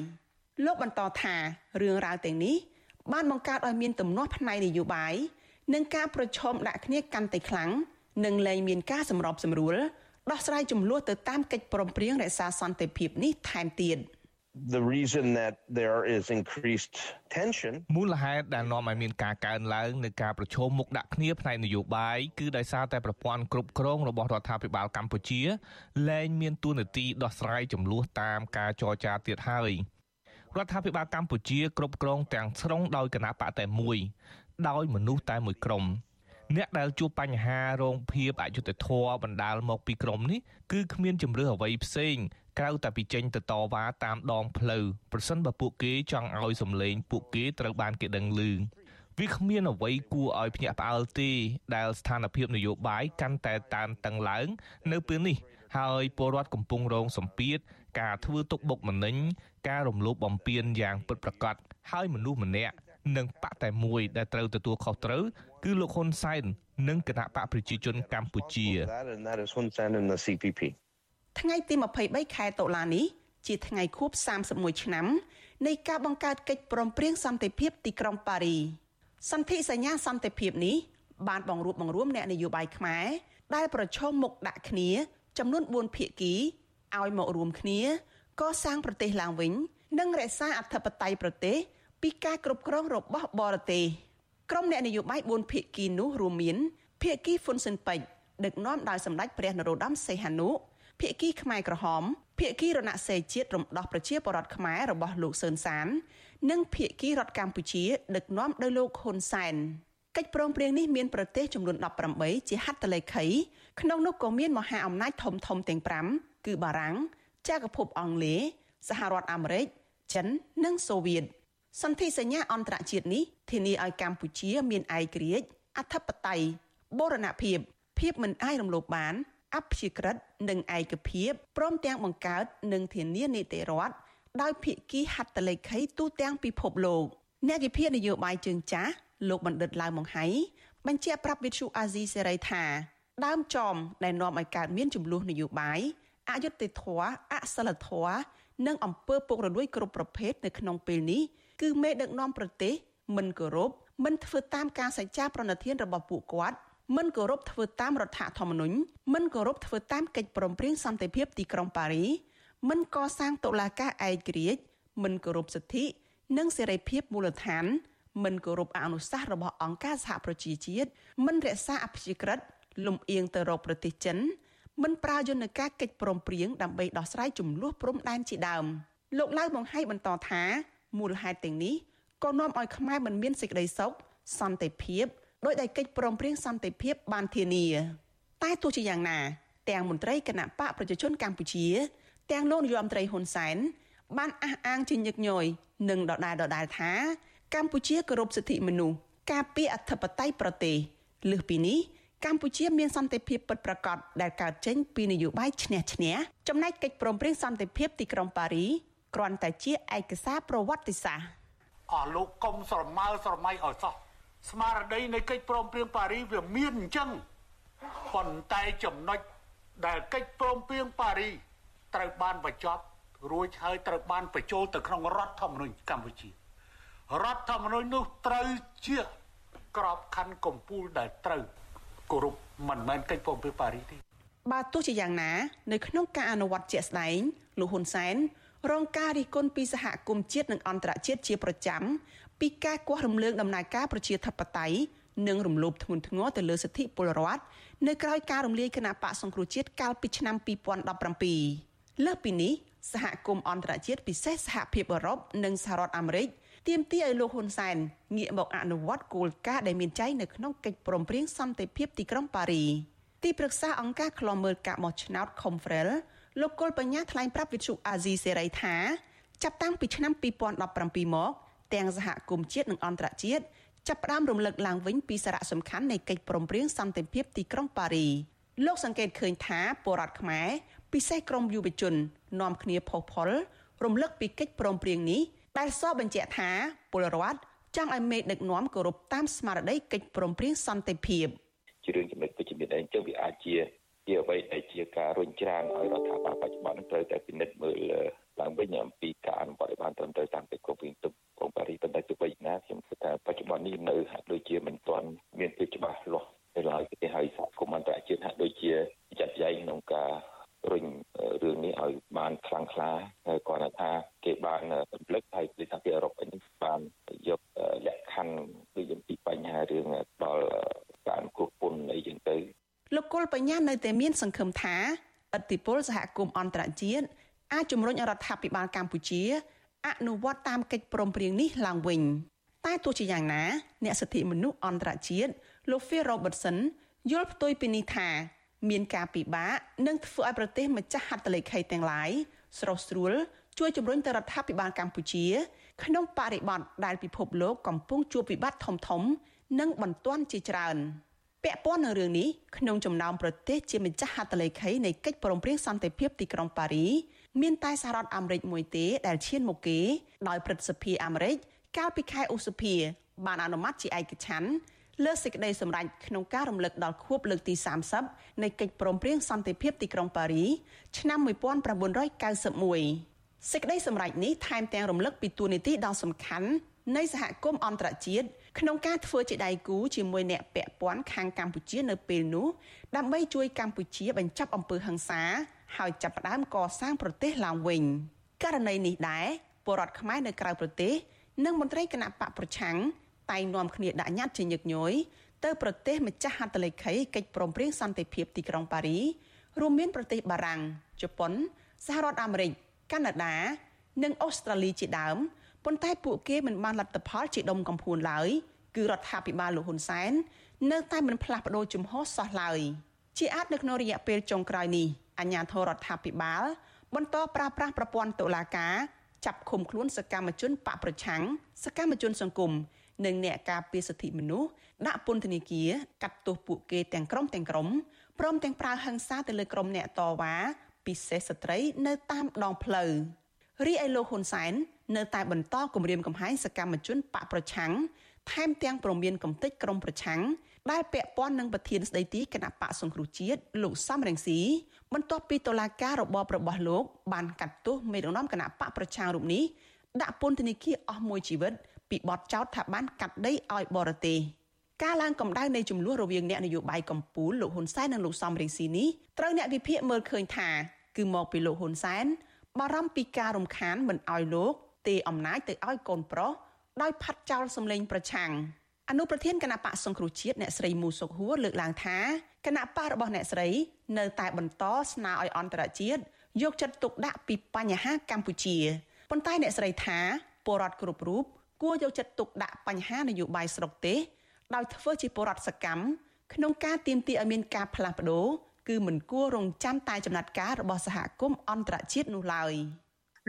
លោកបន្តថារឿងរ៉ាវទាំងនេះបានបង្កើតឲ្យមានទំនាស់ផ្នែកនយោបាយនិងការប្រឈមដាក់គ្នាកាន់តែខ្លាំងនិងលែងមានការសម្របសម្រួលដោះស្រាយចំនួនទៅតាមកិច្ចព្រមព្រៀងរក្សាសន្តិភាពនេះថែមទៀត the reason that there is increased tension មូលហេតុដែលនាំឲ្យមានការកើនឡើងនៃការប្រឈមមុខដាក់គ្នាផ្នែកនយោបាយគឺដោយសារតែប្រព័ន្ធគ្រប់គ្រងរបស់រដ្ឋាភិបាលកម្ពុជាលែងមានទួនាទីដោះស្រាយចំនួនតាមការចរចាទៀតហើយរដ្ឋាភិបាលកម្ពុជាគ្រប់គ្រងទាំងស្រុងដោយគណៈបកតែមួយដោយមនុស្សតែមួយក្រុមអ្នកដែលជួបបញ្ហារងភាពអយុត្តិធម៌បណ្ដាលមកពីក្រុមនេះគឺគ្មានជំរឿអ្វីផ្សេង ក្រៅតែពីចេញទៅតវ៉ាតាមដងផ្លូវប្រសិនបើពួកគេចង់ឲ្យសម្លេងពួកគេត្រូវបានគេដឹងឮវាគ្មានអ្វីគួរឲ្យភ្ញាក់ផ្អើលទេដែលស្ថានភាពនយោបាយកាន់តែតានតឹងឡើង នៅពេលនេះ ហើយពលរដ្ឋកំពុងរងសម្ពាធការធ្វើទុកបុកម្នេញការរំលោភបំពានយ៉ាងពិតប្រាកដហើយមនុស្សម្នាក់និងបកតែមួយដែលត្រូវទទួលខុសត្រូវគឺលោកហ៊ុនសែននិងគណៈបកប្រជាជនកម្ពុជា ថ្ងៃទី23ខែតុលានេះជាថ្ងៃខួប31ឆ្នាំនៃការបង្កើតកិច្ចព្រមព្រៀងសន្តិភាពទីក្រុងប៉ារីសន្ធិសញ្ញាសន្តិភាពនេះបានបង្រួបបង្រួមអ្នកនយោបាយខ្មែរដែលប្រឈមមុខដាក់គ្នា ចំនួន4ភាគីឲ្យមករួមគ្នាកសាងប្រទេសឡើងវិញ និងរក្សាអធិបតេយ្យប្រទេសពីការគ្រប់គ្រងរបស់បរទេសក្រុមអ្នកនយោបាយ4ភាគីនោះរួមមានភាគីហ៊ុនស៊ិនប៉ិចដឹកនាំដោយសម្ដេចព្រះនរោត្តមសីហនុ ភាគីខ្មែរក្រហមភាគីរណសេរីជាតិរំដោះប្រជាពលរដ្ឋខ្មែររបស់លោកសឿនសាន និងភាគីរដ្ឋកម្ពុជា ដឹកនាំដោយលោកហ៊ុនសែនកិច្ចព្រមព្រៀងនេះមានប្រទេសចំនួន18ជាហត្ថលេខីក្នុងនោះក៏មានមហាអំណាចធំធំទាំង5គឺបារាំងចក្រភពអង់គ្លេសសហរដ្ឋអាមេរិកចិននិងសូវៀតសន្ធិសញ្ញាអន្តរជាតិនេះធានាឲ្យកម្ពុជាមានឯករាជ្យអធិបតេយ្យបូរណភាពភាពមិនអាចរំលោភបាន អព្យាក្រឹតនិងឯកភាពព្រមទាំងបង្កើតនិងធានានីតិរដ្ឋដោយភាគីហត្ថលេខីទូទាំងពិភពលោកអ្នកវិភាគនយោបាយជើងចាស់លោកបណ្ឌិតឡាវម៉ុងហៃបញ្ជាក់ប្រាប់វិទ្យុអាស៊ីសេរីថា ដើមចំដែលនាំឲ្យកើតមានចំនួននយោបាយអយុត្តិធម៌អសិលធម៌និងអំពើពុករលួយគ្រប់ប្រភេទនៅក្នុងពេលនេះគឺមេដឹកនាំប្រទេសមិនគោរពមិនធ្វើតាមការសច្ចាប្រណិធានរបស់ពួកគាត់ មិនគោរពធ្វើតាមរដ្ឋធម្មនុញ្ញមិនគោរពធ្វើតាមកិច្ចព្រមព្រៀងសន្តិភាពទីក្រុងប៉ារីមិនកសាងតុលាការឯករាជ្យមិនគោរពសិទ្ធិ និងសេរីភាពមូលដ្ឋាន មិនគោរពអនុសាសន៍របស់អង្គការសហប្រជាជាតិមិនរក្សាអព្យាក្រឹតលំអៀងទៅរកប្រទេសចិនមិនប្រើយន្តការកិច្ចព្រមព្រៀងដើម្បីដោះស្រាយចំនួនព្រំដែនជាដើមលោកឡៅបង្ហៃបន្តថាមូលហេតុទាំងនេះក៏នាំឲ្យខ្មែរមិនមានសេចក្តីសុខសន្តិភាព ដោយដែលកិច្ចព្រមព្រៀងសន្តិភាពបានធានា តែទោះជាយ៉ាងណា ទាំងមន្ត្រីគណៈបកប្រជាជនកម្ពុជា ទាំងលោកនាយរដ្ឋមន្ត្រីហ៊ុនសែនបានអះអាងជាញឹកញយនិងដដែលដដែលថា កម្ពុជាគោរពសិទ្ធិមនុស្សការពារអធិបតេយ្យប្រទេសលើសពីនេះកម្ពុជាមានសន្តិភាពពិតប្រាកដដែលកើតចេញពីនយោបាយឈ្នះឈ្នះចំណែកកិច្ចព្រមព្រៀងសន្តិភាពទីក្រុងប៉ារីគ្រាន់តែជាឯកសារប្រវត្តិសាស្ត្រអស់លោកកុំស្រមើស្រមៃឲ្យសោះ ស្មារតីនៃកិច្ចព្រមព្រៀងប៉ារីវាមានអញ្ចឹងប៉ុន្តែចំណុចដែលកិច្ចព្រមព្រៀងប៉ារីត្រូវបានបញ្ចប់រួចហើយត្រូវបានបញ្ចូលទៅក្នុងរដ្ឋធម្មនុញ្ញកម្ពុជារដ្ឋធម្មនុញ្ញនោះត្រូវជាក្របខ័ណ្ឌកម្ពុជាដែលត្រូវគោរពមិនមែនកិច្ចព្រមព្រៀងប៉ារីសទេបើទោះជាយ៉ាងណានៅក្នុងការអនុវត្តជាក់ស្ដែងលោកហ៊ុនសែនរងការរិះគន់ពីសហគមន៍ជាតិនិងអន្តរជាតិជាប្រចាំ ពីការគាស់រំលើងដំណើរការប្រជាធិបតេយ្យនិងរំលោភធ្ងន់ធ្ងរទៅលើសិទ្ធិពលរដ្ឋនៅក្រៅការរំលាយគណៈបកសង្គ្រោះជាតិកាលពីឆ្នាំ2017លើសពីនេះសហគមន៍អន្តរជាតិពិសេសសហភាពអឺរ៉ុបនិងសហរដ្ឋអាមេរិកទាមទារឲ្យលោកហ៊ុនសែនងាកមកអនុវត្តគោលការណ៍ដែលមានចែងនៅក្នុងកិច្ចព្រមព្រៀងសន្តិភាពទីក្រុងប៉ារីទីប្រឹក្សាអង្គការឃ្លាំមើលការបោះឆ្នោត Confrel លោកគុលបញ្ញាថ្លែងប្រាប់វិទ្យុអាស៊ីសេរីថាចាប់តាំងពីឆ្នាំ2017មក ទាំងសហគមន៍ជាតិនិងអន្តរជាតិចាប់ផ្ដើមរំលឹកឡើងវិញពីសារៈសំខាន់នៃកិច្ចព្រមព្រៀងសន្តិភាពទីក្រុងប៉ារីលោកសង្កេតឃើញថាពលរដ្ឋខ្មែរពិសេសក្រមយុវជននាំគ្នាផុសផុលរំលឹកពីកិច្ចព្រមព្រៀងនេះដែលសរបញ្ជាក់ថាពលរដ្ឋចង់ឲ្យមេដឹកនាំគោរពតាមស្មារតីកិច្ចព្រមព្រៀងសន្តិភាពជារឿងចំណុចវិជ្ជមានអីចឹងវាអាចជាជាអ្វីដែលជាការរុញច្រានឲ្យរដ្ឋាភិបាលបច្ចុប្បន្នត្រូវតែពិនិត្យមើល ឡើងវិញអំពីការអនុវត្តឲ្យបានត្រឹមត្រូវតាមកិច្ចព្រមព្រៀងទុកក្រុងប៉ារីសប៉ុន្តែទោះបីណាខ្ញុំគិតថាបច្ចុប្បន្ននេះនៅហាក់ដូចជាមិនទាន់មានភាពច្បាស់លាស់នៅឡើយទេហើយសហគមន៍អន្តរជាតិហាក់ដូចជាចាត់ចែងក្នុងការរុញរឿងនេះឲ្យបានខ្លាំងក្លាហើយគាត់ថាគេបានរំលឹកហើយពីសហភាពអឺរ៉ុបនេះបានយកលក្ខខណ្ឌដូចអំពីបញ្ហារឿងដល់ការគ្រប់ពន្ធអីចឹងទៅលោកគុលបញ្ញានៅតែមានសង្ឃឹមថាឥទ្ធិពលសហគមន៍អន្តរជាតិ អាចជំរុញរដ្ឋាភិបាលកម្ពុជាអនុវត្តតាមកិច្ចព្រមព្រៀងនេះឡើងវិញតែទោះជាយ៉ាងណាអ្នកសិទ្ធិមនុស្សអន្តរជាតិលោក Phil Robertson យល់ផ្ទុយពីនេះថាមានការពិបាកនិងធ្វើឲ្យប្រទេសម្ចាស់ហត្ថលេខីទាំងឡាយស្រស់ស្រួលជួយជំរុញទៅរដ្ឋាភិបាលកម្ពុជា ក្នុងបរិបទដែលពិភពលោកកំពុងជួបវិបត្តិធំធំនិងបន្ទាន់ជាច្រើន ពាក់ព័ន្ធនឹងរឿងនេះក្នុងចំណោមប្រទេសជាម្ចាស់ហត្ថលេខីនៃកិច្ចព្រមព្រៀងសន្តិភាពទីក្រុងប៉ារីមានតែសហរដ្ឋអាមេរិកមួយទេដែលឈានមកគេដោយព្រឹទ្ធសភាអាមេរិកកាលពីខែឧសភា បានអនុម័តជាឯកច្ឆន្ទលើសេចក្តីសម្រេចក្នុងការរំលឹកដល់ខួបលើកទី30នៃកិច្ចព្រមព្រៀងសន្តិភាពទីក្រុងប៉ារីឆ្នាំ1991សេចក្តីសម្រេចនេះថែមទាំងរំលឹកពីទួនាទីដ៏សំខាន់នៃសហគមន៍អន្តរជាតិ ក្នុងការធ្វើជាដៃគូជាមួយអ្នកពាក់ព័ន្ធខាងកម្ពុជានៅពេលនោះដើម្បីជួយកម្ពុជាបញ្ចប់អំពើហិង្សា ហើយចាប់ផ្ដើមកសាងប្រទេសឡើងវិញករណីនេះដែរពលរដ្ឋខ្មែរនៅក្រៅប្រទេសនិងមន្ត្រីគណៈបកប្រឆាំងតែងនាំគ្នាដាក់ញត្តិជាញឹកញយទៅប្រទេសម្ចាស់ហត្ថលេខីកិច្ចព្រមព្រៀងសន្តិភាពទីក្រុងប៉ារីរួមមានប្រទេសបារាំងជប៉ុនសហរដ្ឋអាមេរិកកាណាដា និងអូស្ត្រាលីជាដើម ប៉ុន្តែពួកគេមិនបានលទ្ធផលជាដុំកំភួនឡើយគឺរដ្ឋាភិបាលលោកហ៊ុនសែននៅតែមិនផ្លាស់ប្ដូរជំហរសោះឡើយជាអាចនៅក្នុងរយៈពេលចុងក្រោយនេះអាជ្ញាធររដ្ឋាភិបាល បន្តប្រើប្រាស់ប្រព័ន្ធតុលាការចាប់ឃុំខ្លួនសកម្មជនបកប្រឆាំងសកម្មជនសង្គមនិងអ្នកការពារសិទ្ធិមនុស្សដាក់ពន្ធនាគារកាត់ទោសពួកគេទាំងក្រុមទាំងក្រុមព្រមទាំងប្រើហិង្សាទៅលើក្រុមអ្នកតវ៉ាពិសេសស្ត្រីនៅតាមដងផ្លូវ រីឯលោកហ៊ុនសែននៅតែបន្តគម្រាមកំហែងសកម្មជនបកប្រឆាំងថែមទាំងប្រមានកំទេចក្រុមប្រឆាំងដែលពាក់ព័ន្ធនឹងប្រធានស្ដីទីគណៈបកសង្គ្រោះជាតិលោកសំរងស៊ីបន្ទាប់ពីតុលាការរបបរបស់លោក បានកាត់ទោសមេដឹកនាំគណៈបកប្រឆាំងរូបនេះដាក់ពន្ធនាគារអស់មួយជីវិតពីបទចោទថាបានកាត់ដីឲ្យបរទេសការឡើងកម្ដៅនៃចំនួនរវាងអ្នកនយោបាយកម្ពុជាលោកហ៊ុនសែននិងលោកសំរងស៊ីនេះត្រូវអ្នកវិភាគមើលឃើញថាគឺមកពីលោកហ៊ុនសែន បារម្ភពីការរំខានមិនឲ្យលោកទេអំណាចទៅឲ្យកូនប្រុសដោយផាត់ចោលសម្លេងប្រឆាំងអនុប្រធានគណៈបកសង្គ្រោះជាតិអ្នកស្រីមូសុកហួរលើកឡើងថាគណៈបករបស់អ្នកស្រី នៅតែបន្តស្នើឲ្យអន្តរជាតិយកចិត្តទុកដាក់ពីបញ្ហាកម្ពុជាប៉ុន្តែអ្នកស្រីថាពលរដ្ឋគ្រប់រូបគួរយកចិត្តទុកដាក់បញ្ហានយោបាយស្រុកទេសដោយធ្វើជាពលរដ្ឋសកម្មក្នុងការទាមទារឲ្យមានការផ្លាស់ប្ដូរ គឺមិនគួររងចាំតែចំណាត់ការរបស់សហគមន៍អន្តរជាតិនោះឡើយ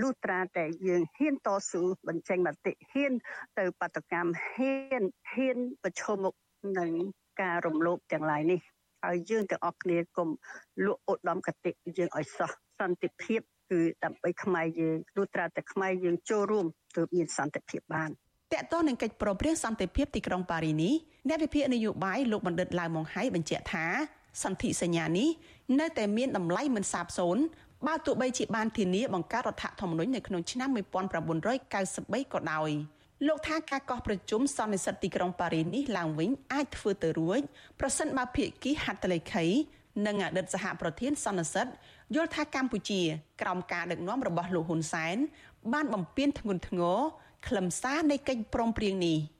លុះត្រាតែយើងហ៊ានតស៊ូបញ្ចេញមតិហ៊ានទៅបដកម្មហ៊ានហ៊ានប្រឈមមុខនឹងការរំលោភទាំងឡាយនេះហើយយើងទាំងអស់គ្នាគុំលក់ឧត្តមកតិយើងឲ្យសោះសន្តិភាពគឺដើម្បីខ្មែរយើងលុះត្រាតែខ្មែរយើងចូលរួមទើបមានសន្តិភាពបានតកតនឹងកិច្ចប្រព្រឹត្តសន្តិភាពទីក្រុងប៉ារីនេះអ្នកវិភាគនយោបាយលោកបណ្ឌិតឡាវម៉ុងហៃបញ្ជាក់ថា សន្ធិសញ្ញានេះនៅតែមានតម្លៃមិនសាបសូន្យបើទោះបីជាបានធានាបង្កើតរដ្ឋធម្មនុញ្ញនៅក្នុងឆ្នាំ1993ក៏ដោយលោកថាការកោះប្រជុំសន្និសិទទីក្រុងប៉ារីសនេះឡើងវិញអាចធ្វើទៅរួចប្រសិនបើភាគីហត្ថលេខីនិងអតីតសហប្រធានសន្និសិទយល់ថាកម្ពុជា ក្រោមការដឹកនាំរបស់លោកហ៊ុនសែនបានបំពេញធ្ងន់ធ្ងរខ្លឹមសារនៃកិច្ចព្រមព្រៀងនេះ។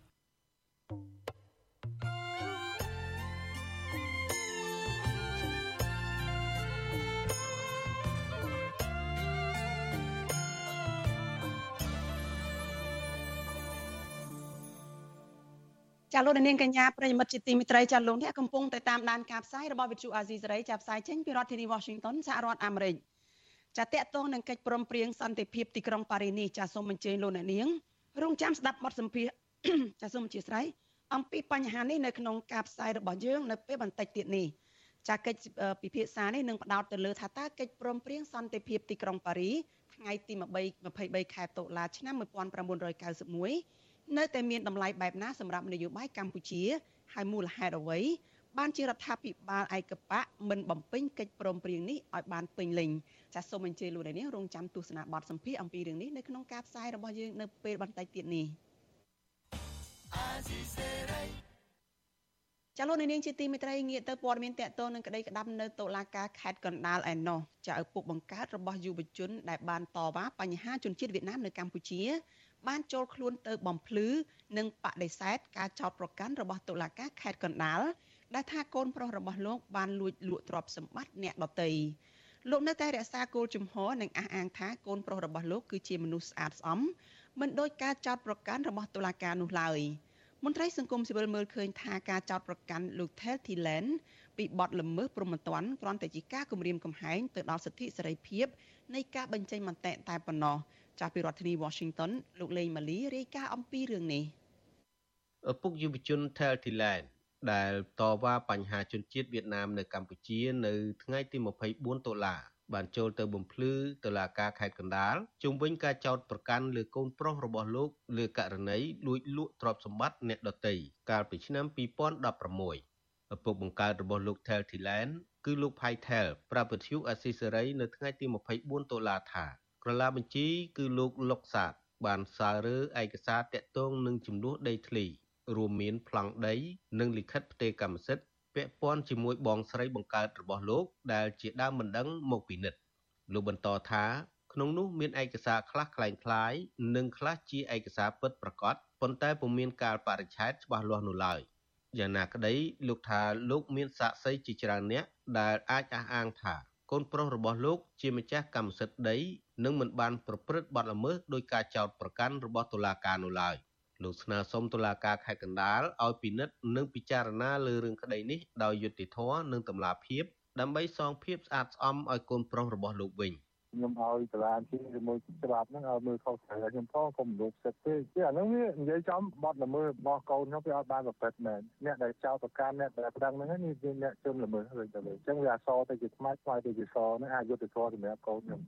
ចាលោកនាងកញ្ញាប្រិយមិត្តជាទីមេត្រីចាលោកអ្នកកំពុងតែតាមដានការផ្សាយរបស់វិទ្យុអាស៊ីសេរីចាផ្សាយចេញពីរដ្ឋធានី Washington សហរដ្ឋអាមេរិកចាតកតងនឹងកិច្ចព្រមព្រៀងសន្តិភាពទីក្រុងប៉ារីសនេះចាសូមអញ្ជើញលោកអ្នកនាងរងចាំស្ដាប់បទសម្ភាសចាសូមអធិស្ឋានអំពីបញ្ហានេះនៅក្នុងការផ្សាយរបស់យើងនៅពេលបន្តិចទៀតនេះចាកិច្ចពិភាក្សានេះនឹងផ្ដោតទៅលើថាតើកិច្ចព្រមព្រៀងសន្តិភាពទីក្រុងប៉ារីសថ្ងៃទី23ខែតុលាឆ្នាំ1991 នៅតែមានតម្លៃបែបណាសម្រាប់នយោបាយកម្ពុជាហើយមូលហេតុអ្វីបានជារដ្ឋាភិបាលឯកបៈមិនបំពេញកិច្ចព្រមព្រៀងនេះឲ្យបានពេញលេញចាសសូមអញ្ជើញលោកអ្នកនាងរងចាំទស្សនាបទសម្ភាសអំពីរឿងនេះនៅក្នុងការផ្សាយរបស់យើងនៅពេលបន្តិចទៀតនេះចាលោកនាងជាទីមេត្រីងាកទៅព័ត៌មានតកតនឹងក្តីក្តាប់នៅតុលាការខេត្តកណ្ដាលឯណោះចាឪពុកបង្កើតរបស់យុវជនដែលបានតវ៉ាបញ្ហាជនជាតិវៀតណាមនៅកម្ពុជា បានចូលខ្លួនទៅបំភ្លឺនិងបដិសេធការចោទប្រកាន់របស់តុលាការខេត្តកណ្ដាលដែលថាកូនប្រុសរបស់លោកបានលួចលក់ទ្រព្យសម្បត្តិអ្នកដទៃលោកនៅតែរក្សាគោលជំហរនិងអះអាងថាកូនប្រុសរបស់លោកគឺជាមនុស្សស្អាតស្អំមិនដោយការចោទប្រកាន់របស់តុលាការនោះឡើយមន្ត្រីសង្គមស៊ីវិលមើលឃើញថាការចោទប្រកាន់លោក Tel Thilen ពីបទល្មើសព្រហ្មទណ្ឌគ្រាន់តែជាការគំរាមកំហែងទៅដល់សិទ្ធិសេរីភាពនៃការបញ្ចេញមតិតែប៉ុណ្ណោះ ចាស់ពីរដ្ឋធានី Washington លោកលេងម៉ាលីរាយការណ៍អំពីរឿងនេះឪពុកយុវជន Tel Thilan ដែលតវ៉ាបញ្ហាជនជាតិវៀតណាមនៅកម្ពុជា នៅថ្ងៃទី24តុលាបានចូលទៅបំភ្លឺតុលាការខេត្តកណ្ដាលជុំវិញការចោទប្រកាន់លើកូនប្រុសរបស់លោកលើករណីលួចលក់ទ្រព្យសម្បត្តិអ្នកដទៃកាលពីឆ្នាំ2016ឪពុកបង្កើតរបស់លោក Tel Thilan គឺលោក Phai Thel ប្រាប់វិទ្យុអស៊ីសេរីនៅថ្ងៃទី24តុលាថា ក្រឡាបញ្ជីគឺលោកលុកសាទបានសាររើឯកសារតាក់ទងនឹងចំនួនដីធ្លីរួមមានប្លង់ដី និងលិខិតផ្ទេរកម្មសិទ្ធិពាក់ព័ន្ធជាមួយបងស្រីបង្កើតរបស់លោក ដែលជាដើមមិនដឹងមកពីនិតលោកបន្តថាក្នុងនោះមានឯកសារខ្លះคล้ายៗនិងខ្លះជាឯកសារពិតប្រាកដប៉ុន្តែពុំមានកាលបរិច្ឆេទច្បាស់លាស់នោះឡើយយ៉ាងណាក្តីលោកថាលោកមានសាក្សីជាច្រើនអ្នកដែលអាចអះអាងថាកូនប្រុសរបស់លោកជាម្ចាស់កម្មសិទ្ធិដី និងមិនបានប្រព្រឹត្តបទល្មើសដោយការចោទប្រកាន់របស់តុលាការនោះឡើយលោកស្នើសុំតុលាការខេត្តកណ្ដាលឲ្យពិនិត្យនិងពិចារណាលើរឿងក្តីនេះដោយយុត្តិធម៌និងតម្លាភាពដើម្បីសងភាពស្អាតស្អំឲ្យកូនប្រុសរបស់លោកវិញខ្ញុំឲ្យតឡានជាជាមួយច្បាប់ហ្នឹងឲ្យមើលខុសត្រូវខ្ញុំផងកុំរំលោភសិទ្ធិទេគឺអាហ្នឹងវានិយាយចំបត់ល្មើសរបស់កូនខ្ញុំវាអត់បានប្រព្រឹត្តមែនអ្នកដែលចោទប្រកាន់អ្នកដែលប្រដឹងហ្នឹងនេះជាអ្នកជនល្មើសវិញទៅវិញអញ្ចឹងវាអសទៅជាខ្មៅខ្មៅទៅជាសហ្នឹងអាចយុទ្ធធម៌សម្រាប់កូនខ្ញុំ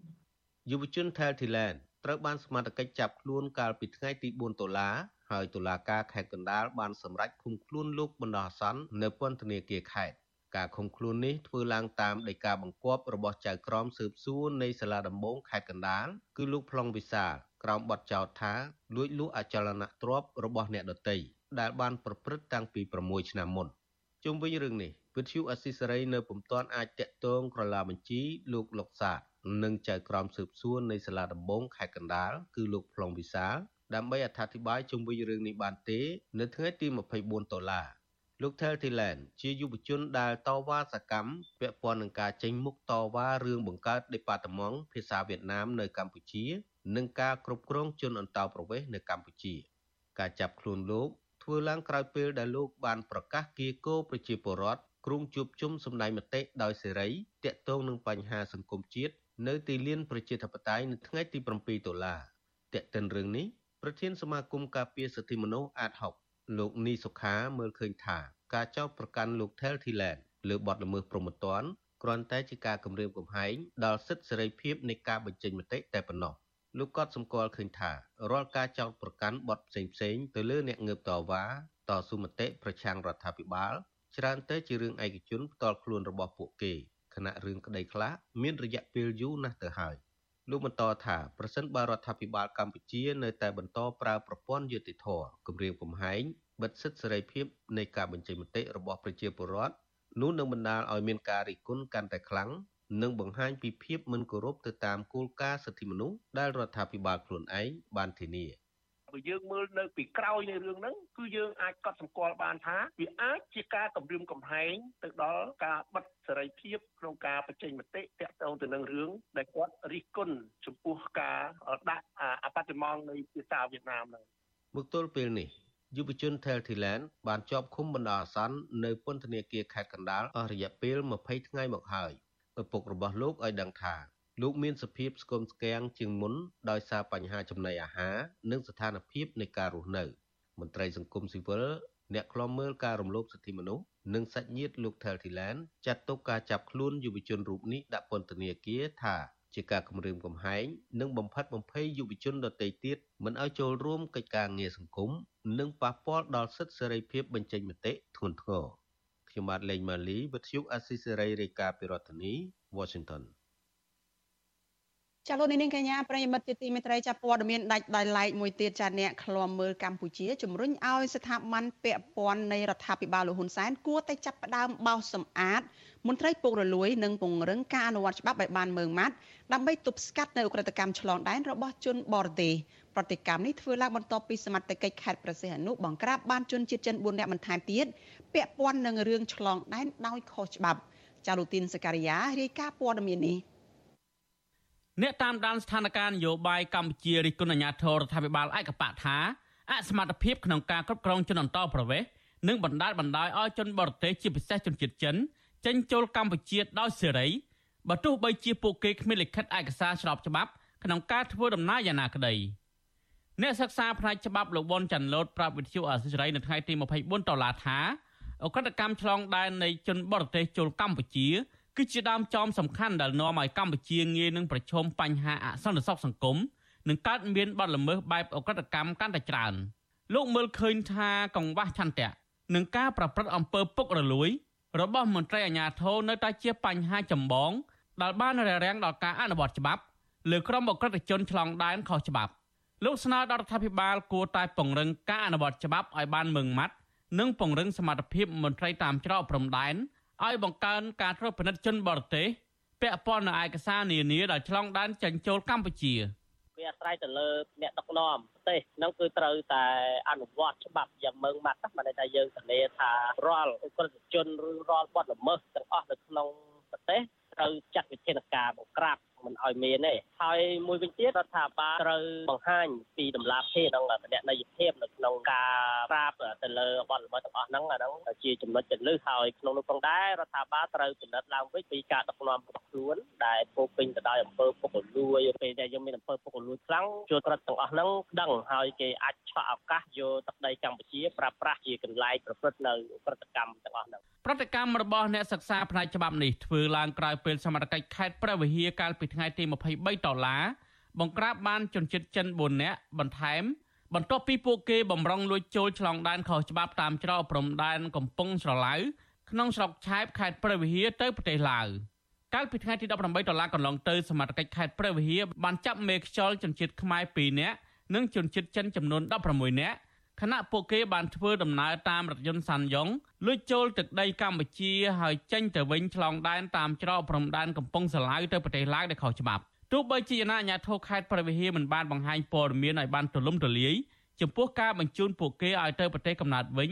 យុវជន Thel Thailand ត្រូវបានសមត្ថកិច្ចចាប់ខ្លួនកាលពីថ្ងៃទី4តុលាហើយតុលាការខេត្តកណ្ដាលបានសម្រេចឃុំខ្លួនលោកបណ្ដោះអាសន្ននៅពន្ធនាគារខេត្តការឃុំខ្លួននេះធ្វើឡើងតាមដីកាបង្គាប់របស់ចៅក្រមស៊ើបសួរនៃសាលាដំបងខេត្តកណ្ដាលគឺលោកប្លង់វិសាលក្រោមបទចោទថាលួចលក់អចលនទ្រព្យរបស់អ្នកដទៃដែលបានប្រព្រឹត្តតាំងពី6ឆ្នាំមុន ជុំវិញរឿងនេះវិទ្យុអស៊ីសេរីនៅពុំទាន់អាចតាក់ទងក្រឡាបញ្ជីលោកលុកសាទនិងចៅក្រមស៊ើបសួរនៃសាលាដំបងខេត្តកណ្ដាលគឺលោកប្លង់វិសាលដើម្បីអត្ថាធិប្បាយជុំវិញរឿងនេះបានទេ នៅថ្ងៃទី24ដុល្លារលោក Tel Thilen ជាយុវជនដែលតវ៉ាសកម្មពាក់ព័ន្ធនឹងការចេញមុខតវ៉ារឿងបង្កើតដេប៉ាតឺម៉ង់ភាសាវៀតណាមនៅកម្ពុជា និងការគ្រប់គ្រងជនអន្តោប្រវេសន៍នៅកម្ពុជា ការចាប់ខ្លួនលោក ធ្វើឡើងក្រោយពេលដែលលោកបានប្រកាសគៀកោប្រជាពលរដ្ឋគ្រងជួបជុំសម្ដែងមតិដោយសេរីទាក់ទងនឹងបញ្ហាសង្គមជាតិនៅទីលានប្រជាធិបតេយ្យនៅថ្ងៃទី7ដុល្លារទាក់ទិនរឿងនេះប្រធានសមាគមការពារសិទ្ធិមនុស្សអាត6លោកនីសុខាមើលឃើញថាការចោទប្រកាន់លោក Tel Thilen លើបទល្មើសព្រហ្មទណ្ឌគ្រាន់តែជាការគំរាមកំហែងដល់សិទ្ធិសេរីភាពនៃការបញ្ចេញមតិតែប៉ុណ្ណោះ លោកក៏សម្គាល់ឃើញថារាល់ការចោទប្រកាន់បទផ្សេងៗទៅលើអ្នកងើបតវ៉ាតស៊ូមតិប្រឆាំងរដ្ឋាភិបាលច្រើនតែជារឿងឯកជនផ្ទាល់ខ្លួនរបស់ពួកគេខណៈរឿងក្តីខ្លះមានរយៈពេលយូរណាស់ទៅហើយលោកបន្តថាប្រសិនបើរដ្ឋាភិបាលកម្ពុជានៅតែបន្តប្រើប្រព័ន្ធយុតិធធគម្រាមកំហែងបិទសិទ្ធិសេរីភាពនៃការបញ្ចេញមតិរបស់ប្រជាពលរដ្ឋនោះនឹងបណ្ដាលឲ្យមានការរិះគន់កាន់តែខ្លាំង និងបង្ហាញពីភាពមិនគោរពទៅតាមគោលការណ៍សិទ្ធិមនុស្សដែលរដ្ឋាភិបាលខ្លួនឯងបានធានា។បើយើងមើលនៅពីក្រោយនៃរឿងហ្នឹងគឺយើងអាចកត់សម្គាល់បានថាវាអាចជាការគម្រាមកំហែងទៅដល់ការបិទសេរីភាពក្នុងការបញ្ចេញមតិទាក់ទងទៅនឹងរឿងដែលគាត់រិះគន់ចំពោះការដាក់អបតិមងនៃភាសាវៀតណាមហ្នឹងមកទល់ពេលនេះយុវជន Thailand បានជាប់ឃុំបណ្ដោះអាសន្ននៅពន្ធនាគារខេត្តកណ្ដាលអស់រយៈពេល20ថ្ងៃមកហើយ ឪពុករបស់លោកឲ្យដឹងថាលោកមានសភាពស្គមស្គាំងជាងមុនដោយសារបញ្ហាចំណីអាហារនិងស្ថានភាពនៃការរស់នៅ មន្ត្រីសង្គមស៊ីវិលអ្នកខ្លំមើលការរំលោភសិទ្ធិមនុស្សនិងសាច់ញាតិលោក Thailand ចាត់ទុកការចាប់ខ្លួនយុវជនរូបនេះដាក់ពន្ធនាគារថាជាការគំរាមកំហែងនិងបំផិតបំភ័យយុវជនដទៃទៀតមិនឲ្យចូលរួមកិច្ចការងារសង្គមនិងប៉ះពាល់ដល់សិទ្ធិសេរីភាពបញ្ចេញមតិធ្ងន់ធ្ងរ ខ្ញុំបាទលេងម៉ាលីវិទ្យុអស៊ីសេរីរាយការណ៍ពីរដ្ឋធានី Washington ចាលោកនាងកញ្ញាប្រិយមិត្តជាទីមេត្រីចាព័ត៌មានដាច់ដោយឡែកមួយទៀតចាអ្នកឃ្លាំមើលកម្ពុជាជំរុញឲ្យស្ថាប័នពាក់ព័ន្ធនៃរដ្ឋាភិបាលលោកហ៊ុនសែនគួរតែចាប់ផ្ដើមបោសសម្អាតមន្ត្រីពុករលួយនិងពង្រឹងការអនុវត្តច្បាប់ឲ្យបានម៉ឺងម៉ាត់ដើម្បីទប់ស្កាត់នៅអ ுக ្រិតកម្មឆ្លងដែនរបស់ជនបរទេស ប្រតិកម្មនេះធ្វើឡើងបន្ទាប់ពីសមត្ថកិច្ចខេត្តប្រសិទ្ធអនុបង្ក្រាបបានជនជាតិចិន4នាក់បន្ថែមទៀតពាក់ព័ន្ធនឹងរឿងឆ្លងដែនដោយខុសច្បាប់ចារូទីនសការីយ៉ារាយការណ៍ព័ត៌មាននេះអ្នកតាមដានស្ថានភាពនយោបាយកម្ពុជារិះគន់អាញាធររដ្ឋាភិបាលឯកបៈថាអសមត្ថភាពក្នុងការគ្រប់គ្រងជនអន្តោប្រវេសន៍និងបណ្ដាលបណ្ដោយឲ្យជនបរទេសជាពិសេសជនជាតិចិនចេញចូលកម្ពុជាដោយសេរីបើទោះបីជាពួកគេគ្មានលិខិតឯកសារស្របច្បាប់ក្នុងការធ្វើដំណើរយ៉ាងណាក្តី អ្នកសិក្សាផ្នែកច្បាប់លោកវ៉ុនចាន់ឡូតប្រាប់វិទ្យុអាស៊ីសេរីនៅថ្ងៃទី24ដុល្លារថាអក្រិតកម្មឆ្លងដែននៃជនបរទេសចូលកម្ពុជាគឺជាដើមចមសំខាន់ដែលនាំឲ្យកម្ពុជាងាយនឹងប្រឈមបញ្ហាអសន្តិសុខសង្គមនិងកើតមានបទល្មើសបែបអក្រិតកម្មកាន់តែច្រើនលោកមើលឃើញថាកង្វះឆន្ទៈនិងការប្រព្រឹត្តអំពើពុករលួយ របស់មន្ត្រីអាជ្ញាធរនៅតែជាបញ្ហាចម្បងដែលបានរារាំងដល់ការអនុវត្តច្បាប់លើក្រុមអក្រិតជនឆ្លងដែនខុសច្បាប់ លោកស្នើដល់រដ្ឋាភិបាលគួរតែពង្រឹងការអនុវត្តច្បាប់ឲ្យបានម៉ឺងម៉ាត់និងពង្រឹងសមត្ថភាពមន្ត្រីតាមច្រកព្រំដែនឲ្យបង្កើនការត្រួតពិនិត្យជនបរទេសពាក់ព័ន្ធនឹងឯកសារនានាដែលឆ្លងដែនចេញចូលកម្ពុជាវាអាស្រ័យទៅលើអ្នកដឹកនាំប្រទេសហ្នឹងគឺត្រូវតែអនុវត្តច្បាប់យ៉ាងម៉ឺងម៉ាត់ណាមិនថាយើងធានាថារាល់អក្រិតជនឬរាល់បទល្មើសទាំងអស់នៅក្នុងប្រទេសត្រូវចាត់វិធានការបង្ក្រាប មិនឲ្យមានទេហើយមួយវិញទៀតរដ្ឋាភិបាលត្រូវបង្ហាញពីដំណាភេទនិងបដិន័យភាពនៅក្នុងការប្រាប់ទៅលើបទល្មើសទាំងអស់ហ្នឹងអាហ្នឹងជាចំណុចចន្លឹះហើយក្នុងនោះផងដែររដ្ឋាភិបាលត្រូវពិនិត្យឡើងវិញពីការដឹកនាំរបស់ខ្លួនដែលពោពេញទៅដោយអំពើពុករលួយពេលដែលយើងមានអំពើពុករលួយខ្លាំងជួនក្រិតទាំងអស់ហ្នឹងដឹងហើយគេអាចឆក់ឱកាសយកទឹកដីកម្ពុជាប្រើប្រាស់ជាកន្លែងប្រព្រឹត្តនៅក្រតកម្មទាំងអស់ហ្នឹងប្រតិកម្មរបស់អ្នកសិក្សាផ្នែកច្បាប់នេះធ្វើឡើងក្រោយពេលសមត្ថកិច្ចខេត្តព្រះវិហារកាលពីថ្ងៃទី23ដុល្លារបង្ក្រាបបានជនជាតិចិន4នាក់បន្ថែម បន្ទាប់ពីពួកគេបំរុងលួចចូលឆ្លងដែនខុសច្បាប់តាមច្រកព្រំដែនកំពង់ស្រឡៅក្នុងស្រុកឆែបខេត្តព្រះវិហារទៅប្រទេសឡាវកាលពីថ្ងៃទី18ដុល្លារកន្លងទៅសមត្ថកិច្ចខេត្តព្រះវិហារបានចាប់មេខ្យល់ជនជាតិខ្មែរ2នាក់និងជនជាតិចិនចំនួន16នាក់ ខណៈពួកគេបានធ្វើដំណើរតាមរថយន្តសានយ៉ុងលួចចូលទឹកដីកម្ពុជាហើយចេញទៅវិញឆ្លងដែនតាមច្រកព្រំដែនកំពង់សាឡាវទៅប្រទេសឡាវដែលខុសច្បាប់ទោះបីជាអាជ្ញាធរខេត្តព្រះវិហារមិនបានបង្ហាញព័ត៌មានឲ្យបានទូលំទូលាយចំពោះការបញ្ជូនពួកគេឲ្យទៅប្រទេសកំណើតវិញ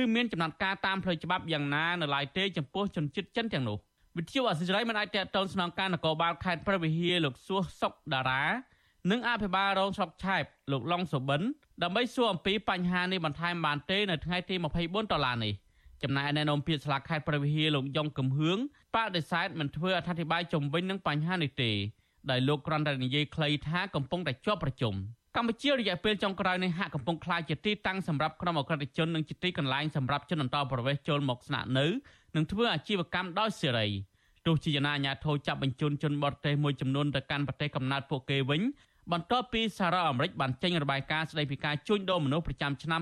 ឬមានចំណាត់ការតាមផ្លូវច្បាប់យ៉ាងណានៅឡើយទេចំពោះជនជាតិចិនទាំងនោះវិទ្យុអសិរ័យមិនអាចតេតតងស្នងការនគរបាលខេត្តព្រះវិហារលោកសួសសុកតារា និងអភិបាលរងស្រុកឆែបលោកឡុងសុបិនដើម្បីសួរអំពីបញ្ហានេះបន្ថែមបានទេនៅថ្ងៃទី24ដុល្លារនេះចំណែកឯអ្នកនាំពាក្យស្លាកខេត្តព្រះវិហារលោកយ៉ុងកំហឿងបដិសេធមិនធ្វើអធិប្បាយជំវិញនឹងបញ្ហានេះទេដោយលោកគ្រាន់តែនិយាយខ្លីថាកំពុងតែជាប់ប្រជុំកម្ពុជារយៈពេលចុងក្រោយនេះហាក់កំពុងក្លាយជាទីតាំងសម្រាប់ក្រុមអក្រិតជននិងជាទីកន្លែងសម្រាប់ជនអន្តោប្រវេសន៍ចូលមកស្នាក់នៅនិងធ្វើអាជីវកម្មដោយសេរីទោះជាយ៉ាងណាអាញាធរចាប់បញ្ជូនជនបរទេសមួយចំនួនទៅកាន់ប្រទេសកំណើតពួកគេវិញ បន្ទាប់ពីសហរដ្ឋអាមេរិកបានចេញរបាយការណ៍ស្តីពីការជួញដូរមនុស្សប្រចាំឆ្នាំ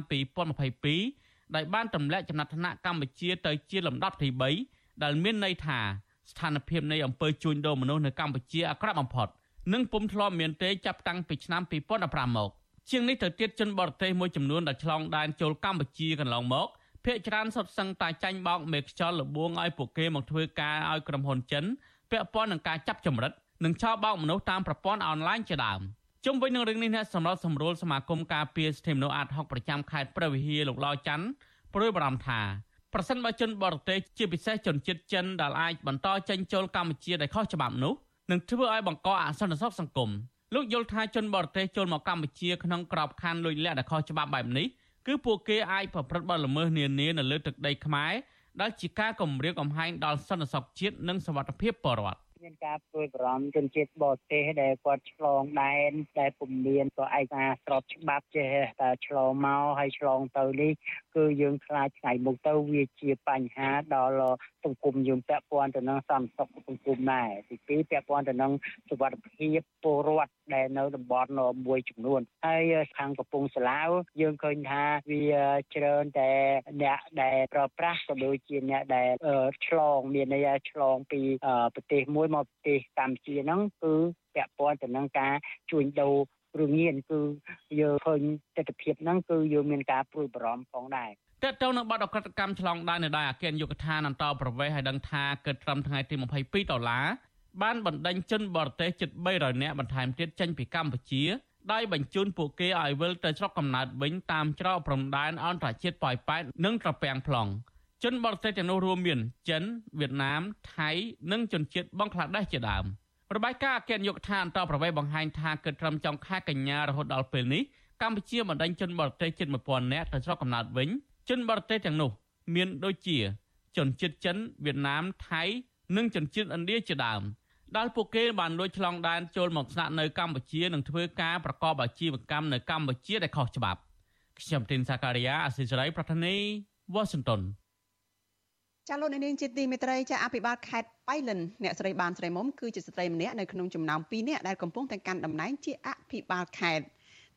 2022ដែលបានទម្លាក់ចំណាត់ថ្នាក់កម្ពុជាទៅជាលំដាប់ទី3ដែលមានន័យថាស្ថានភាពនៃអំពើជួញដូរមនុស្សនៅកម្ពុជាអាក្រក់បំផុតនិងពុំធ្លាប់មានទេចាប់តាំងពីឆ្នាំ2015មកជាងនេះទៅទៀតជនបរទេសមួយចំនួនដែលឆ្លងដែនចូលកម្ពុជាកន្លងមកភ្នាក់ច្រើនសុទ្ធសឹងតែចាញ់បោកមេខ្យល់លបួងឲ្យពួកគេមកធ្វើការឲ្យក្រុមហ៊ុនចិនពាក់ព័ន្ធនឹងការចាប់ចម្រិត និងឆោបបោកមនុស្សតាមប្រព័ន្ធអនឡាញជាដើមជុំវិញនឹងរឿងនេះអ្នកសម្របសម្រួលសមាគមការពារសិទ្ធិមនុស្សអាត60ប្រចាំខេត្តព្រះវិហារលោកឡោច័ន្ទព្រួយបារម្ភថាប្រសិនបើជនបរទេសជាពិសេសជនជាតិចិនដែលអាចបន្តចេញចូលកម្ពុជាដោយខុសច្បាប់នោះនឹងធ្វើឲ្យបង្កអសន្តិសុខសង្គមលោកយល់ថាជនបរទេសចូលមកកម្ពុជាក្នុងក្របខ័ណ្ឌលួចលាក់ដែលខុសច្បាប់បែបនេះគឺពួកគេអាចប្រព្រឹត្តបទល្មើសនានានៅលើទឹកដីខ្មែរដែលជាការគំរាមកំហែងដល់សន្តិសុខជាតិនិងសុវត្ថិភាពពលរដ្ឋ មានការព្រួយបារម្ភជនជាតិបរទេសដែលគាត់ឆ្លងដែនដែលពុំមានក៏ឯកសារស្របច្បាប់ចេះតែឆ្លងមកហើយឆ្លងទៅនេះគឺយើងខ្លាចថ្ងៃមុខទៅវាជាបញ្ហាដល់សង្គមយើងពាក់ព័ន្ធទៅនឹងសន្តិសុខសង្គមដែរទីពីរពាក់ព័ន្ធទៅនឹងសុវត្ថិភាពពលរដ្ឋដែលនៅតំបន់មួយចំនួនហើយខាងកំពង់សាឡាវយើងឃើញថាវាច្រើនតែអ្នកដែលប្រើប្រាស់ក៏ដូចជាអ្នកដែលឆ្លងមានន័យថាឆ្លងពីប្រទេសមួយមកប្រទេសកម្ពុជាហ្នឹងគឺពាក់ព័ន្ធទៅនឹងការជួញដូររឿងញៀនគឺយើងឃើញទស្សនវិជ្ជាហ្នឹងគឺយើងមានការព្រួយបារម្ភផងដែរតើតើនៅបាត់អក្រិតកម្មឆ្លងដែននៅដែរអគ្គនាយកដ្ឋានអន្តរប្រវេសឲ្យដឹងថាគិតត្រឹមថ្ងៃទី22ដុល្លារបានបណ្ដេញជនបរទេសជិត300នាក់បន្ថែមទៀតចេញពីកម្ពុជាដោយបញ្ជូនពួកគេឲ្យវិលទៅស្រុកកំណើតវិញតាមច្រកព្រំដែនអន្តរជាតិប៉ោយប៉ែតនិងត្រពាំង plong ជនបរទេសទាំងនោះរួមមានចិនវៀតណាមថៃនិងជនជាតិបង់ក្លាដេសជាដើមរបាយការណ៍អគ្គនាយកដ្ឋានអន្តរប្រវេសបង្ហាញថាគិតត្រឹមចុងខែកញ្ញារហូតដល់ពេលនេះកម្ពុជាបណ្ដេញជនបរទេសជិត1000នាក់ទៅស្រុកកំណើតវិញជនបរទេសទាំងនោះ មានដូចជា ជនជាតិចិនវៀតណាមថៃនិងជនជាតិឥណ្ឌាជាដើមដែលពួកគេបានលួចឆ្លងដែនចូលមកស្នាក់នៅកម្ពុជានិងធ្វើការប្រកបអាជីវកម្មនៅកម្ពុជាដែលខុសច្បាប់ខ្ញុំទីនសាការីយ៉ាអសិរ័យប្រធានីវ៉ាស៊ីនតោន ចាលោកនាងជាទីមេត្រីចាអភិបាលខេត្តបៃលិនអ្នកស្រីបានស្រីមុំគឺជាស្ត្រីម្នាក់នៅក្នុងចំណោម2នាក់ដែលកំពុងតែកាន់តំណែងជាអភិបាលខេត្ត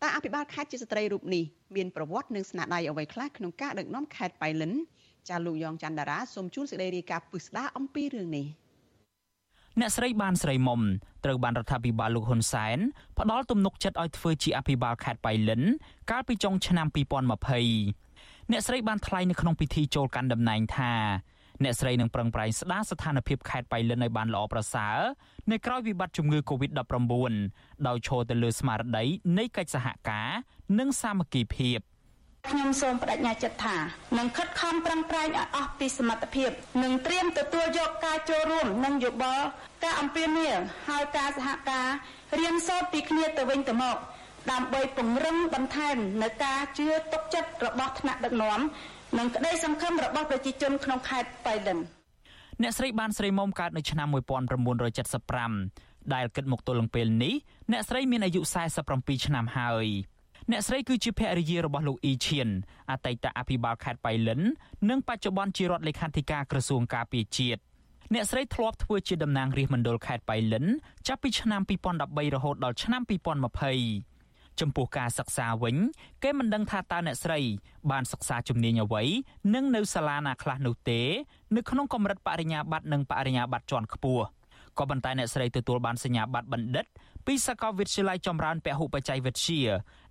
តើអភិបាលខេត្តជាស្ត្រីរូបនេះមានប្រវត្តិនិងស្នាដៃអ្វីខ្លះក្នុងការដឹកនាំខេត្តបៃលិនចាលោកយ៉ងច័ន្ទតារាសូមជួនសេចក្តីរាយការណ៍ពិស្ដារអំពីរឿងនេះអ្នកស្រីបានស្រីមុំត្រូវបានរដ្ឋាភិបាលលោកហ៊ុនសែនផ្ដល់ទំនុកចិត្តឲ្យធ្វើជាអភិបាលខេត្តបៃលិន កាលពីចុងឆ្នាំ2020អ្នកស្រីបានថ្លែងនៅក្នុងពិធីចូលកាន់តំណែងថា អ្នកស្រីនឹងប្រឹងប្រែងស្ដារស្ថានភាពខេត្តបៃលិនឲ្យបានល្អប្រសើរនៅក្រៅវិបត្តិជំងឺ Covid-19 ដោយឈរទៅលើស្មារតីនៃកិច្ចសហការ និងសាមគ្គីភាពខ្ញុំសូមបដិញ្ញាចិត្តថានឹងខិតខំប្រឹងប្រែងឲ្យអស់ពីសមត្ថភាពនិងត្រៀមទទួលយកការចូលរួមនិងយោបល់ការអំពាវនាវឲ្យការសហការរៀនសូត្រពីគ្នាទៅវិញទៅមកដើម្បីពង្រឹងបន្ថែមនៅការជឿទុកចិត្តរបស់ថ្នាក់ដឹកនាំ និងក្តីសង្ឃឹមរបស់ប្រជាជនក្នុងខេត្តបៃលិនអ្នកស្រីបានស្រីមុំកើតនៅឆ្នាំ1975ដែលគិតមកទល់នឹងពេលនេះអ្នកស្រីមានអាយុ47ឆ្នាំហើយអ្នកស្រីគឺជាភរិយារបស់លោកអ៊ីឈៀនអតីតអភិបាលខេត្តបៃលិន និងបច្ចុប្បន្នជារដ្ឋលេខាធិការក្រសួងការពារជាតិអ្នកស្រីធ្លាប់ធ្វើជាតំណាងរាស្ត្រមណ្ឌលខេត្តបៃលិន ចាប់ពីឆ្នាំ2013រហូតដល់ឆ្នាំ2020 ចំពោះការសិក្សាវិញ គេមិនដឹងថាតើអ្នកស្រី បានសិក្សាជំនាញអ្វីនិងនៅសាលាណាខ្លះនោះទេ នៅក្នុងកម្រិតបរិញ្ញាបត្រនិងបរិញ្ញាបត្រជាន់ខ្ពស់ក៏ប៉ុន្តែអ្នកស្រីទទួលបានសញ្ញាបត្របណ្ឌិតពីសាកលវិទ្យាល័យចម្រើនពហុបច្ចេកវិទ្យា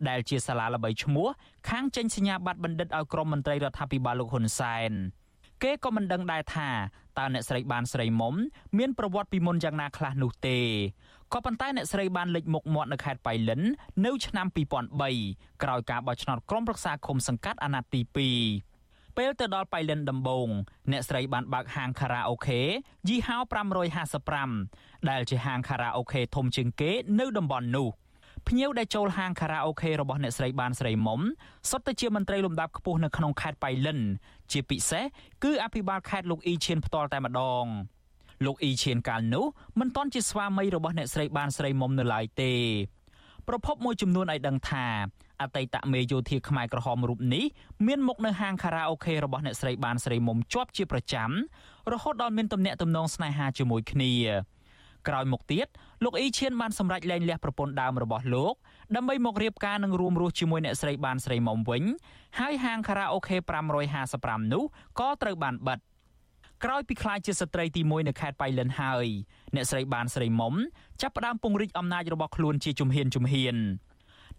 ដែលជាសាលាល្បីឈ្មោះខាងចេញសញ្ញាបត្របណ្ឌិតឲ្យក្រុមមន្ត្រីរដ្ឋាភិបាលលោកហ៊ុនសែនគេក៏មិនដឹងដែរថាតើអ្នកស្រីបានស្រីមុំមានប្រវត្តិពីមុនយ៉ាងណាខ្លះនោះទេ ក៏ប៉ុន្តែអ្នកស្រីបានលេចមុខមាត់នៅខេត្តបៃលិននៅឆ្នាំ2003ក្រោយការបោះឆ្នោតក្រុមប្រឹក្សាឃុំសង្កាត់អាណត្តិទី2ពេលទៅដល់ប៉ៃលិនដំបងអ្នកស្រីបានបើកហាងខារ៉ាអូខេយីហោ555ដែលជាហាងខារ៉ាអូខេធំជាងគេនៅតំបន់នោះភ្ញៀវដែលចូលហាងខារ៉ាអូខេរបស់អ្នកស្រីបានស្រីមុំសុទ្ធតែជាមន្ត្រីលំដាប់ខ្ពស់នៅក្នុងខេត្តប៉ៃលិនជាពិសេសគឺអភិបាលខេត្តលោកអ៊ីឈៀនផ្ទាល់តែម្ដង។ លោកអ៊ីឈៀនកាលនោះមិនទាន់ជាស្វាមីរបស់អ្នកស្រីបានស្រីមុំនៅឡើយទេ ប្រពន្ធមួយចំនួនឲ្យដឹងថាអតីតមេយោធាខ្មែរក្រហមរូបនេះមានមុខនៅហាងខារ៉ាអូខេរបស់អ្នកស្រីបានស្រីមុំជាប់ជាប្រចាំរហូតដល់មានទំនាក់ទំនងស្នេហាជាមួយគ្នាក្រោយមកទៀតលោកអ៊ីឈៀនបានសម្រេចលែងលះប្រពន្ធដើមរបស់លោកដើម្បីមករៀបការនឹងរួមរស់ជាមួយអ្នកស្រីបានស្រីមុំវិញហើយហាងខារ៉ាអូខេ555នោះក៏ត្រូវបានបិទ ក្រោយពីខ្លាចជាស្ត្រីទី1នៅខេត្តបៃលិនហើយអ្នកស្រីបានស្រីមុំចាប់ផ្ដើមពង្រីកអំណាចរបស់ខ្លួនជាជំហានជំហាន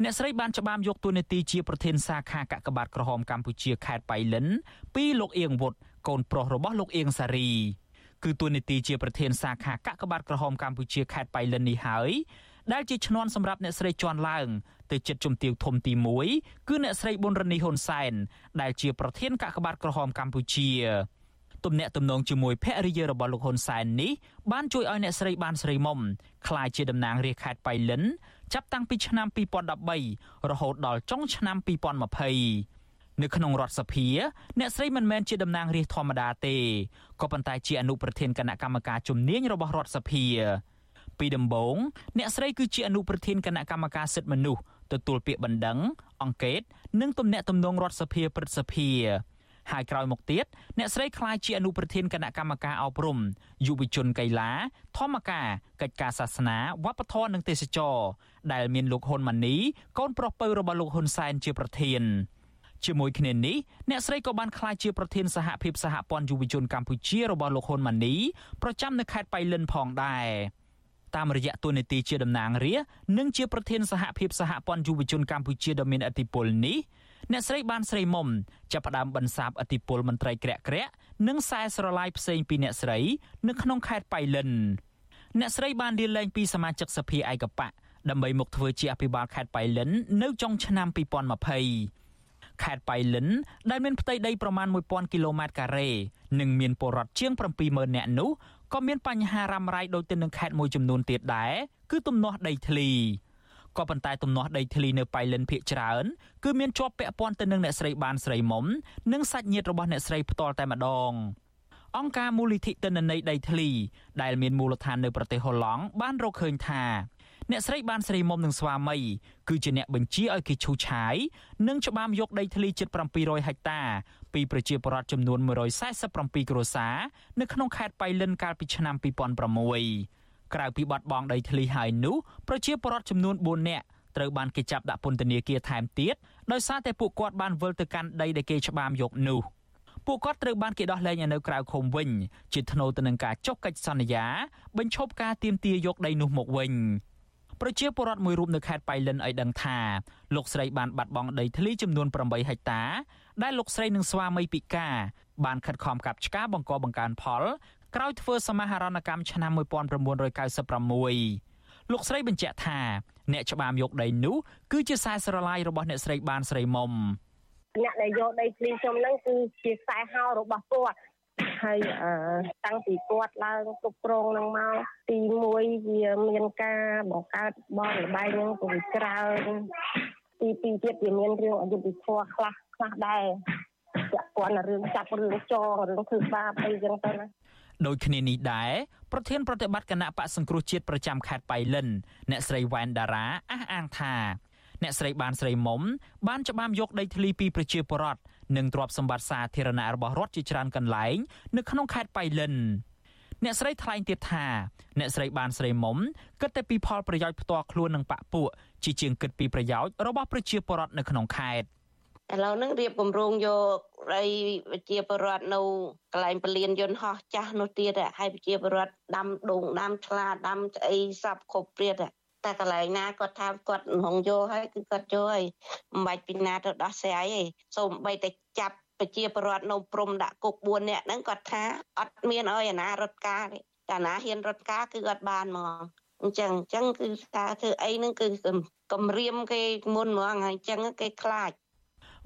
អ្នកស្រីបានច្បាមយកតួនាទីជាប្រធានសាខាកកបាតក្រហមកម្ពុជាខេត្តបៃលិនពីលោកអៀងវុតកូនប្រុសរបស់លោកអៀងសារីគឺតួនាទីជាប្រធានសាខាកកបាតក្រហមកម្ពុជាខេត្តបៃលិននេះហើយដែលជាឈ្នន់សម្រាប់អ្នកស្រីជន់ឡើងទៅចិត្តជំទាវធំទី1គឺអ្នកស្រីប៊ុនរនីហ៊ុនសែនដែលជាប្រធានកកបាតក្រហមកម្ពុជា ទំនាក់ទំនងជាមួយភរិយារបស់លោកហ៊ុនសែននេះបានជួយឲ្យអ្នកស្រីបានស្រីមុំក្លាយជាតំណាងរាជខេត្តបៃលិនចាប់តាំងពីឆ្នាំ2013រហូតដល់ចុងឆ្នាំ2020នៅក្នុងរដ្ឋសភា អ្នកស្រីមិនមែនជាតំណាងរាស្ត្រធម្មតាទេក៏ប៉ុន្តែជាអនុប្រធានគណៈកម្មការជំនាញរបស់រដ្ឋសភាពីដំបូងអ្នកស្រីគឺជាអនុប្រធានគណៈកម្មការសិទ្ធិមនុស្សទទួលពាក្យបណ្ដឹង អង្កេត និងទំនាក់ទំនងរដ្ឋសភាព្រឹទ្ធសភា ហើយក្រោយមកទៀតអ្នកស្រីក្លាយជាអនុប្រធានគណៈកម្មការអប់រំយុវជនកីឡា ធម្មការកិច្ចការសាសនាវប្បធម៌និងទេសចរដែលមានលោកហ៊ុនម៉ាណីកូនប្រុសពៅរបស់លោកហ៊ុនសែនជាប្រធានជាមួយគ្នានេះអ្នកស្រីក៏បានក្លាយជាប្រធានសហភាពសហព័ន្ធយុវជនកម្ពុជារបស់លោកហ៊ុនម៉ាណីប្រចាំនៅខេត្តបៃលិនផងដែរតាមរយៈទូនីតិជាតំណាងរានិងជាប្រធានសហភាពសហព័ន្ធយុវជនកម្ពុជាដ៏មានឥទ្ធិពលនេះ អ្នកស្រីបានស្រីមុំចាប់ផ្ដើមបន្សាបអធិពលមន្ត្រីក្រាក់ក្រាក់និងខ្សែស្រឡាយផ្សេងពីអ្នកស្រី នៅក្នុងខេត្តបៃលិនអ្នកស្រីបានលាលែងពីសមាជិកសភាឯកបៈដើម្បីមកធ្វើជាអភិបាលខេត្តបៃលិន នៅចុងឆ្នាំ2020ខេត្តបៃលិន ដែលមានផ្ទៃដីប្រមាណ1000គីឡូម៉ែត្រការ៉េនិងមានពលរដ្ឋជាង70000នាក់នោះក៏មានបញ្ហារ៉ាំរ៉ៃដូចទៅនឹងខេត្តមួយចំនួនទៀតដែរគឺទំនាស់ដីធ្លី ក៏ប៉ុន្តែទំនាស់ដីធ្លីនៅប៉ៃលិនភ ieck ច្រើនគឺមានជាប់ពាក់ព័ន្ធទៅនឹងអ្នកស្រីបានស្រីមុំនិងសាច់ញាតិរបស់អ្នកស្រីផ្ទាល់តែម្ដងអង្គការមូលនិធិទិន្នន័យដីធ្លីដែលមានមូលដ្ឋាននៅប្រទេសហូឡង់បានរកឃើញថាអ្នកស្រីបានស្រីមុំនឹងស្វាមីគឺជាអ្នកបញ្ជាឲ្យគេឈូសឆាយនិងច្បាមយកដីធ្លីជិត700ហិកតាពីប្រជាពលរដ្ឋចំនួន147គ្រួសារនៅក្នុងខេត្តបៃលិនកាលពីឆ្នាំ2006 ក្រៅពីបាត់បង់ដីធ្លីហើយនោះប្រជាពលរដ្ឋចំនួន4នាក់ត្រូវបានគេចាប់ដាក់ពន្ធនាគារថែមទៀតដោយសារតែពួកគាត់បានវិលទៅកាន់ដីដែលគេច្បាមយកនោះពួកគាត់ត្រូវបានគេដោះលែងនៅក្រៅឃុំវិញជាថ្នូរទៅនឹងការចុះកិច្ចសន្យាបញ្ឈប់ការទាមទារយកដីនោះមកវិញប្រជាពលរដ្ឋមួយរូបនៅខេត្តបៃលិនឲ្យដឹងថាលោកស្រីបានបាត់បង់ដីធ្លីចំនួន8ហិកតាដែលលោកស្រីនិងស្វាមីពិការបានខិតខំកាប់ឆ្ការបង្កបង្កើនផល ក្រោយធ្វើសមាហរណកម្មឆ្នាំ1996លោកស្រីបញ្ជាក់ថាអ្នកច្បាមយកដីនោះគឺជាខ្សែស្រឡាយរបស់អ្នកស្រីបានស្រីមុំអ្នកដែលយកដីភ្លីខ្ញុំហ្នឹងគឺជាខ្សែហោរបស់គាត់ហើយតាំងពីគាត់ឡើងគ្រប់គ្រងនឹងមកទី1វាមានការបង្កើតបងលបែងនឹងពវិច្រើនទី2ទៀតវាមានរឿងអយុត្តិធម៌ខ្លះខ្លះដែរពាក់ព័ន្ធរឿងចាប់រឿងចងរឿងធ្វើបាបអីចឹងទៅណា ដូចគ្នានេះដែរប្រធានប្រតិបត្តិគណៈបកសង្គ្រោះជាតិប្រចាំខេត្តបៃលិនអ្នកស្រីវ៉ែនតារាអះអាងថាអ្នកស្រីបានស្រីមុំបានច្បាមយកដីធ្លីពីប្រជាពលរដ្ឋនិងទ្រព្យសម្បត្តិសាធារណៈរបស់រដ្ឋជាច្រើនកន្លែងនៅក្នុងខេត្តបៃលិនអ្នកស្រីថ្លែងទៀតថាអ្នកស្រីបានស្រីមុំគិតតែពីផលប្រយោជន៍ផ្ទាល់ខ្លួននិងបពពួកជាជាងគិតពីប្រយោជន៍របស់ប្រជាពលរដ្ឋនៅក្នុងខេត្ត ឥឡូវហ្នឹងរៀបគម្រោងយកដីវិជាពរដ្ឋនៅកន្លែងពលានយន្តហោះចាស់នោះទៀតហើយវិជាពរដ្ឋដាំដូងដាំឆ្លាដាំស្អីសពគ្រប់ព្រាតតែកន្លែងណាគាត់ថាគាត់ហងយកហើយគឺគាត់យកហើយមិនបាច់ពីណាទៅដោះស្រាយទេសូមបីតែចាប់ប្រជាពលរដ្ឋនៅព្រំដាក់គុក4នាក់ហ្នឹងគាត់ថាអត់មានអើយអាណារត់ការទេតែអាណាហ៊ានរត់ការគឺគាត់បានហ្មងអញ្ចឹងអញ្ចឹងគឺថាធ្វើអីហ្នឹងគឺគម្រាមគេមុនហ្មងហើយអញ្ចឹងគេខ្លាច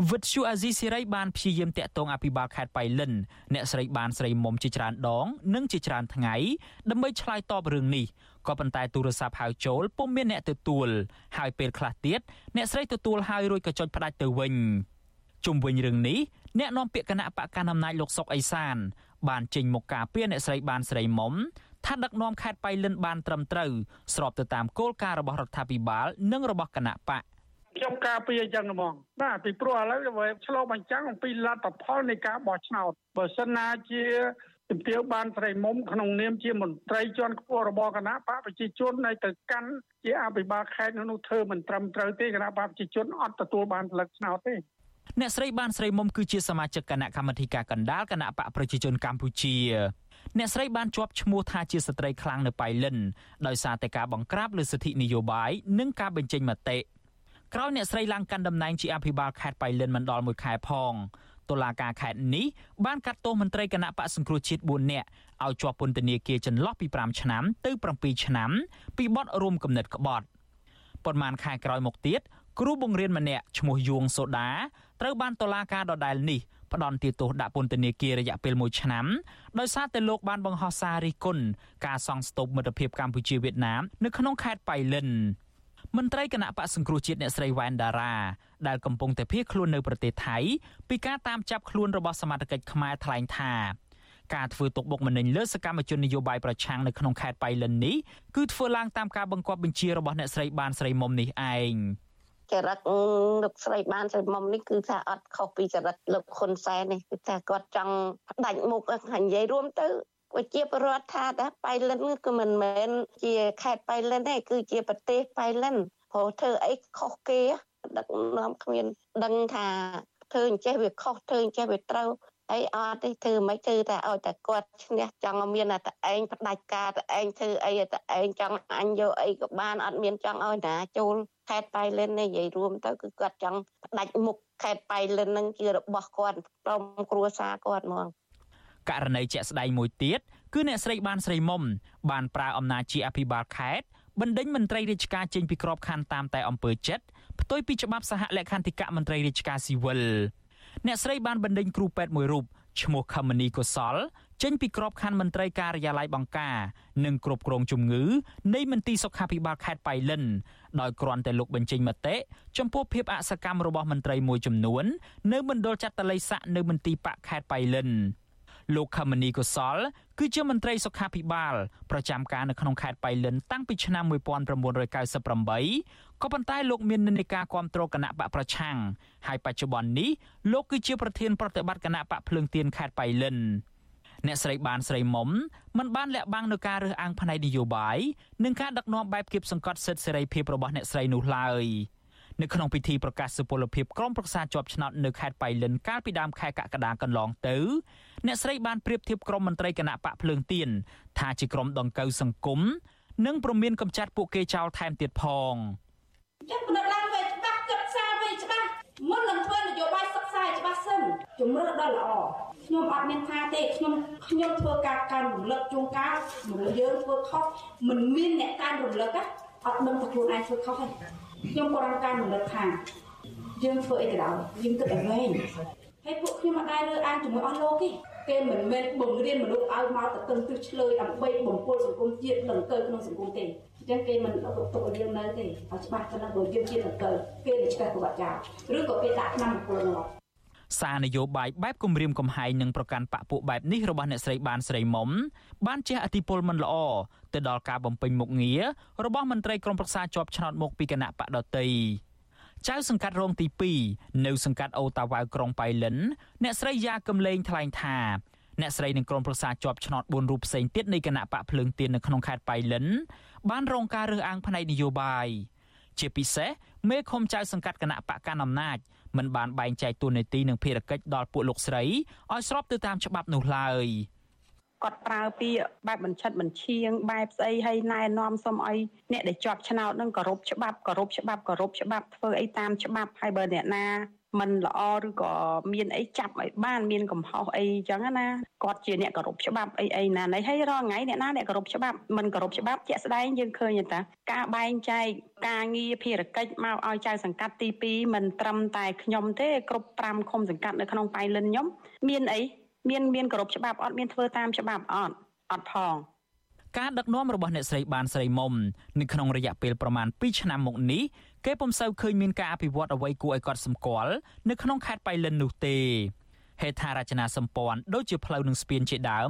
វិទ្យុអាស៊ីសេរីបានព្យាយាមតាក់ទងអភិបាលខេត្តបៃលិនអ្នកស្រីបានស្រីមុំជាច្រើនដង និងជាច្រើនថ្ងៃដើម្បីឆ្លើយតបរឿងនេះក៏ប៉ុន្តែទូរស័ព្ទហៅចូលពុំមានអ្នកទទួលហើយពេលខ្លះទៀតអ្នកស្រីទទួលហើយរួចក៏ចុចផ្ដាច់ទៅវិញជុំវិញរឿងនេះអ្នកនាំពាក្យគណៈបកកណ្ដាលអំណាចលោកសុកអេសាន បានចេញមកការពារអ្នកស្រីបានស្រីមុំថាដឹកនាំខេត្តបៃលិនបានត្រឹមត្រូវស្របទៅតាមគោលការណ៍របស់រដ្ឋាភិបាល និងរបស់គណៈបក ខ្ញុំការពារអញ្ចឹងហ្មងបាទពីព្រោះឥឡូវវាឆ្លងបញ្ចាំងអំពីលទ្ធផលនៃការបោះឆ្នោតបើសិនណាជាជំទាវបានស្រីមុំក្នុងនាមជាមន្ត្រីជាន់ខ្ពស់របស់គណៈបកប្រជាជននៅទៅកាន់ជាអភិបាលខេត្តនោះធ្វើមិនត្រឹមត្រូវទេគណៈបកប្រជាជនអត់ទទួលបានផលិតឆ្នោតទេអ្នកស្រីបានស្រីមុំគឺជាសមាជិកគណៈកម្មាធិការកណ្ដាលគណៈបកប្រជាជនកម្ពុជាអ្នកស្រីបានជាប់ឈ្មោះថាជាស្ត្រីខ្លាំងនៅប៉ៃលិនដោយសារតែការបង្ក្រាបលើសិទ្ធិនយោបាយនិងការបញ្ចេញមតិ ក្រោយអ្នកស្រីឡើងកាន់តំណែងជាអភិបាលខេត្តប៉ៃលិនមិនដល់មួយខែផងតុលាការខេត្តនេះបានកាត់ទោសមន្ត្រីគណៈបកសង្គ្រោះជាតិ4នាក់ឲ្យជាប់ពន្ធនាគារចន្លោះពី5ឆ្នាំទៅ7ឆ្នាំ ពីបទរួមគំនិតក្បត់ប៉ុន្មានខែក្រោយមកទៀតគ្រូបង្រៀនម្នាក់ឈ្មោះយួងសូដាត្រូវបានតុលាការដដែលនេះផ្ដន់ទោសដាក់ពន្ធនាគាររយៈពេល1ឆ្នាំដោយសារតែលោកបានបង្ហោះសាររិះគន់ការសង់ស្ទូបមិត្តភាពកម្ពុជាវៀតណាមនៅក្នុងខេត្តប៉ៃលិន មន្ត្រីគណៈបកសង្គ្រោះជាតិអ្នកស្រីវ៉ែនដារ៉ាដែលកំពុងតែភៀសខ្លួននៅប្រទេសថៃពីការតាមចាប់ខ្លួនរបស់សមាជិកខ្មែរថ្លែងថាការធ្វើទុកបុកម្នេញលើសកម្មជននយោបាយប្រឆាំងនៅក្នុងខេត្តប៉ៃលិននេះគឺធ្វើឡើងតាមការបង្គាប់បញ្ជារបស់អ្នកស្រីបានស្រីមុំនេះឯងចរិតលោកស្រីបានស្រីមុំនេះគឺថាអត់ខុសពីចរិតលោកហ៊ុនសែននេះគឺថាគាត់ចង់ផ្ដាច់មុខនិយាយរួមទៅ ប្រជាពលរដ្ឋថាតែបៃលិនគឺមិនមែនជាខេត្តបៃលិនទេគឺជាប្រទេសបៃលិនព្រោះធ្វើអីខុសគេដឹកនាំគ្មានដឹងថាធ្វើអញ្ចេះវាខុសធ្វើអញ្ចេះវាត្រូវអីអត់ទេធ្វើមិនធ្វើតែឲ្យតែគាត់ឈ្នះចង់មានតែឯងផ្ដាច់ការតែឯងធ្វើអីតែឯងចង់អញយកអីក៏បានអត់មានចង់ឲ្យណាចូលខេត្តប៉ៃលិននេះនិយាយរួមទៅគឺគាត់ចង់ផ្ដាច់មុខខេត្តប៉ៃលិននឹងជារបស់គាត់ក្រុមគ្រួសារគាត់ហ្មង ករណីជាក់ស្ដែងមួយទៀតគឺអ្នកស្រីបានស្រីមុំបានប្រើអំណាចជាអភិបាលខេត្តបណ្ដេញមន្ត្រីរាជការចេញពីក្របខ័ណ្ឌតាមតែអំពើចិត្តផ្ទុយពីច្បាប់សហលក្ខន្តិកៈមន្ត្រីរាជការស៊ីវិលអ្នកស្រីបានបណ្ដេញគ្រូពេទ្យមួយរូបឈ្មោះខមនីកុសលចេញពីក្របខ័ណ្ឌមន្ត្រីការិយាល័យបង្ការនិងគ្រប់គ្រងជំងឺនៃមន្ទីរសុខាភិបាលខេត្តប៉ៃលិនដោយគ្រាន់តែលោកបញ្ចេញមតិចំពោះភាពអសកម្មរបស់មន្ត្រីមួយចំនួន នៅមណ្ឌលចាត់តល័យស័កនៅមន្ទីរបកខេត្តប៉ៃលិន លោកខមនីកុសល គឺជាមន្ត្រីសុខាភិបាលប្រចាំការនៅក្នុងខេត្តប៉ៃលិនតាំងពីឆ្នាំ1998ក៏ប៉ុន្តែលោកមាននិន្នាការគ្រប់គ្រងគណៈបកប្រឆាំងហើយបច្ចុប្បន្ននេះលោកគឺជាប្រធានប្រតិបត្តិគណៈបកភ្លើងទៀនខេត្តប៉ៃលិនអ្នកស្រីបានស្រីមុំមិនបានលាក់បាំងនៅការរើសអើងផ្នែកនយោបាយនិងការដឹកនាំបែបគៀបសង្កត់សិទ្ធិសេរីភាពរបស់អ្នកស្រីនោះឡើយ នៅក្នុងពិធីប្រកាសសុពលភាពក្រុមប្រឹក្សាជាប់ឆ្នោតនៅខេត្តបៃលិនកាលពីដើមខែកក្កដាកន្លងទៅអ្នកស្រីបានប្រៀបធៀបក្រុមមន្ត្រីគណៈបកភ្លើងទៀនថាជាក្រុមដង្កូវសង្គមនិងប្រមានកំចាត់ពួកគេចោលថែមទៀតផងចាត់បណ្ដឡើងវិញច្បាស់គិតសារវិញច្បាស់មុននឹងធ្វើនយោបាយសិក្សាច្បាស់សិនជំរឿនដល់ល្អខ្ញុំអត់មានថាទេខ្ញុំខ្ញុំធ្វើការកាន់រំលឹកជួងកាលមនុស្សយើងធ្វើខុសមិនមានអ្នកកាន់រំលឹកអត់ដឹងថាខ្លួនឯងធ្វើខុសទេ ខ្ញុំក៏រំការរំលឹកថាយើងធ្វើអីក៏ដោយយើងគិតឲ្យវែងហើយពួកខ្ញុំអត់ដែររើអានជាមួយអស់លោកទេគេមិនមែនបង្រៀនមនុស្សឲ្យមកទៅតឹងទិសឆ្លើយដើម្បីបំពុលសង្គមជាតិនឹងទៅក្នុងសង្គមទេអញ្ចឹងគេមិនទុកទុកឲ្យយើងនៅទេឲ្យច្បាស់ទៅនឹងបើយើងជានឹងទៅគេនឹងឆ្កេះប្រវត្តិចោលឬក៏គេដាក់ឆ្នាំបំពុលនោះសា រនយោបាយបែបគម្រាមកំហែងនិងប្រកាន់បកពួកបែបនេះរបស់អ្នកស្រីបានស្រីមុំបានជះឥទ្ធិពលមិនល្អទៅដល់ការបំពេញមុខងាររបស់មន្ត្រីក្រមប្រឹក្សាជាប់ឆ្នោតមកពីគណៈបកដតីចៅសង្កាត់រងទី2នៅសង្កាត់អូតាវ៉ៅក្រុងប៉ៃលិនអ្នកស្រីយ៉ាកំលេងថ្លែងថាអ្នកស្រីនិងក្រុមប្រឹក្សាជាប់ឆ្នោត4រូបផ្សេងទៀតនៃគណៈបកភ្លើងទៀននៅក្នុងខេត្តប៉ៃលិនបានរងការរើសអើងផ្នែកនយោបាយជាពិសេសមេឃុំចៅសង្កាត់គណៈបកកណ្ដាលអំណាច មិនបានបែងចែកតួនាទីនិងភារកិច្ចដល់ពួកលោកស្រីឲ្យស្របទៅតាមច្បាប់នោះឡើយគាត់ប្រើពាក្យបែបបញ្ឆិតបញ្ឈៀងបែបស្អីឲ្យណែនាំសុំឲ្យអ្នកដែលជាប់ឆ្នោតនឹងគោរពច្បាប់គោរពច្បាប់គោរពច្បាប់ធ្វើអីតាមច្បាប់ហើយបើអ្នកណា មិនល្អឬក៏មានអីចាប់ឲ្យបានមានកំហុសអីចឹងណាគាត់ជាអ្នកគោរពច្បាប់អីអីណាណីហើយរាល់ថ្ងៃអ្នកណាអ្នកគោរពច្បាប់មិនគោរពច្បាប់ជាក់ស្ដែងយើងឃើញតាការបែងចែកការងារភារកិច្ចមកឲ្យចៅសង្កាត់ទី2មិនត្រឹមតែខ្ញុំទេគ្រប់5ឃុំសង្កាត់នៅក្នុងប៉ៃលិនខ្ញុំមានអីមានមានគោរពច្បាប់អត់មានធ្វើតាមច្បាប់អត់អត់ផងការដឹកនាំរបស់អ្នកស្រីបានស្រីមុំនៅក្នុងរយៈពេលប្រមាណ2ឆ្នាំមកនេះ គេពុំសូវឃើញមានការអភិវឌ្ឍអ្វីគួរឲ្យកត់សម្គាល់នៅក្នុងខេត្តបៃលិននោះទេហេដ្ឋារចនាសម្ព័ន្ធដូចជាផ្លូវនិងស្ពានជាដើម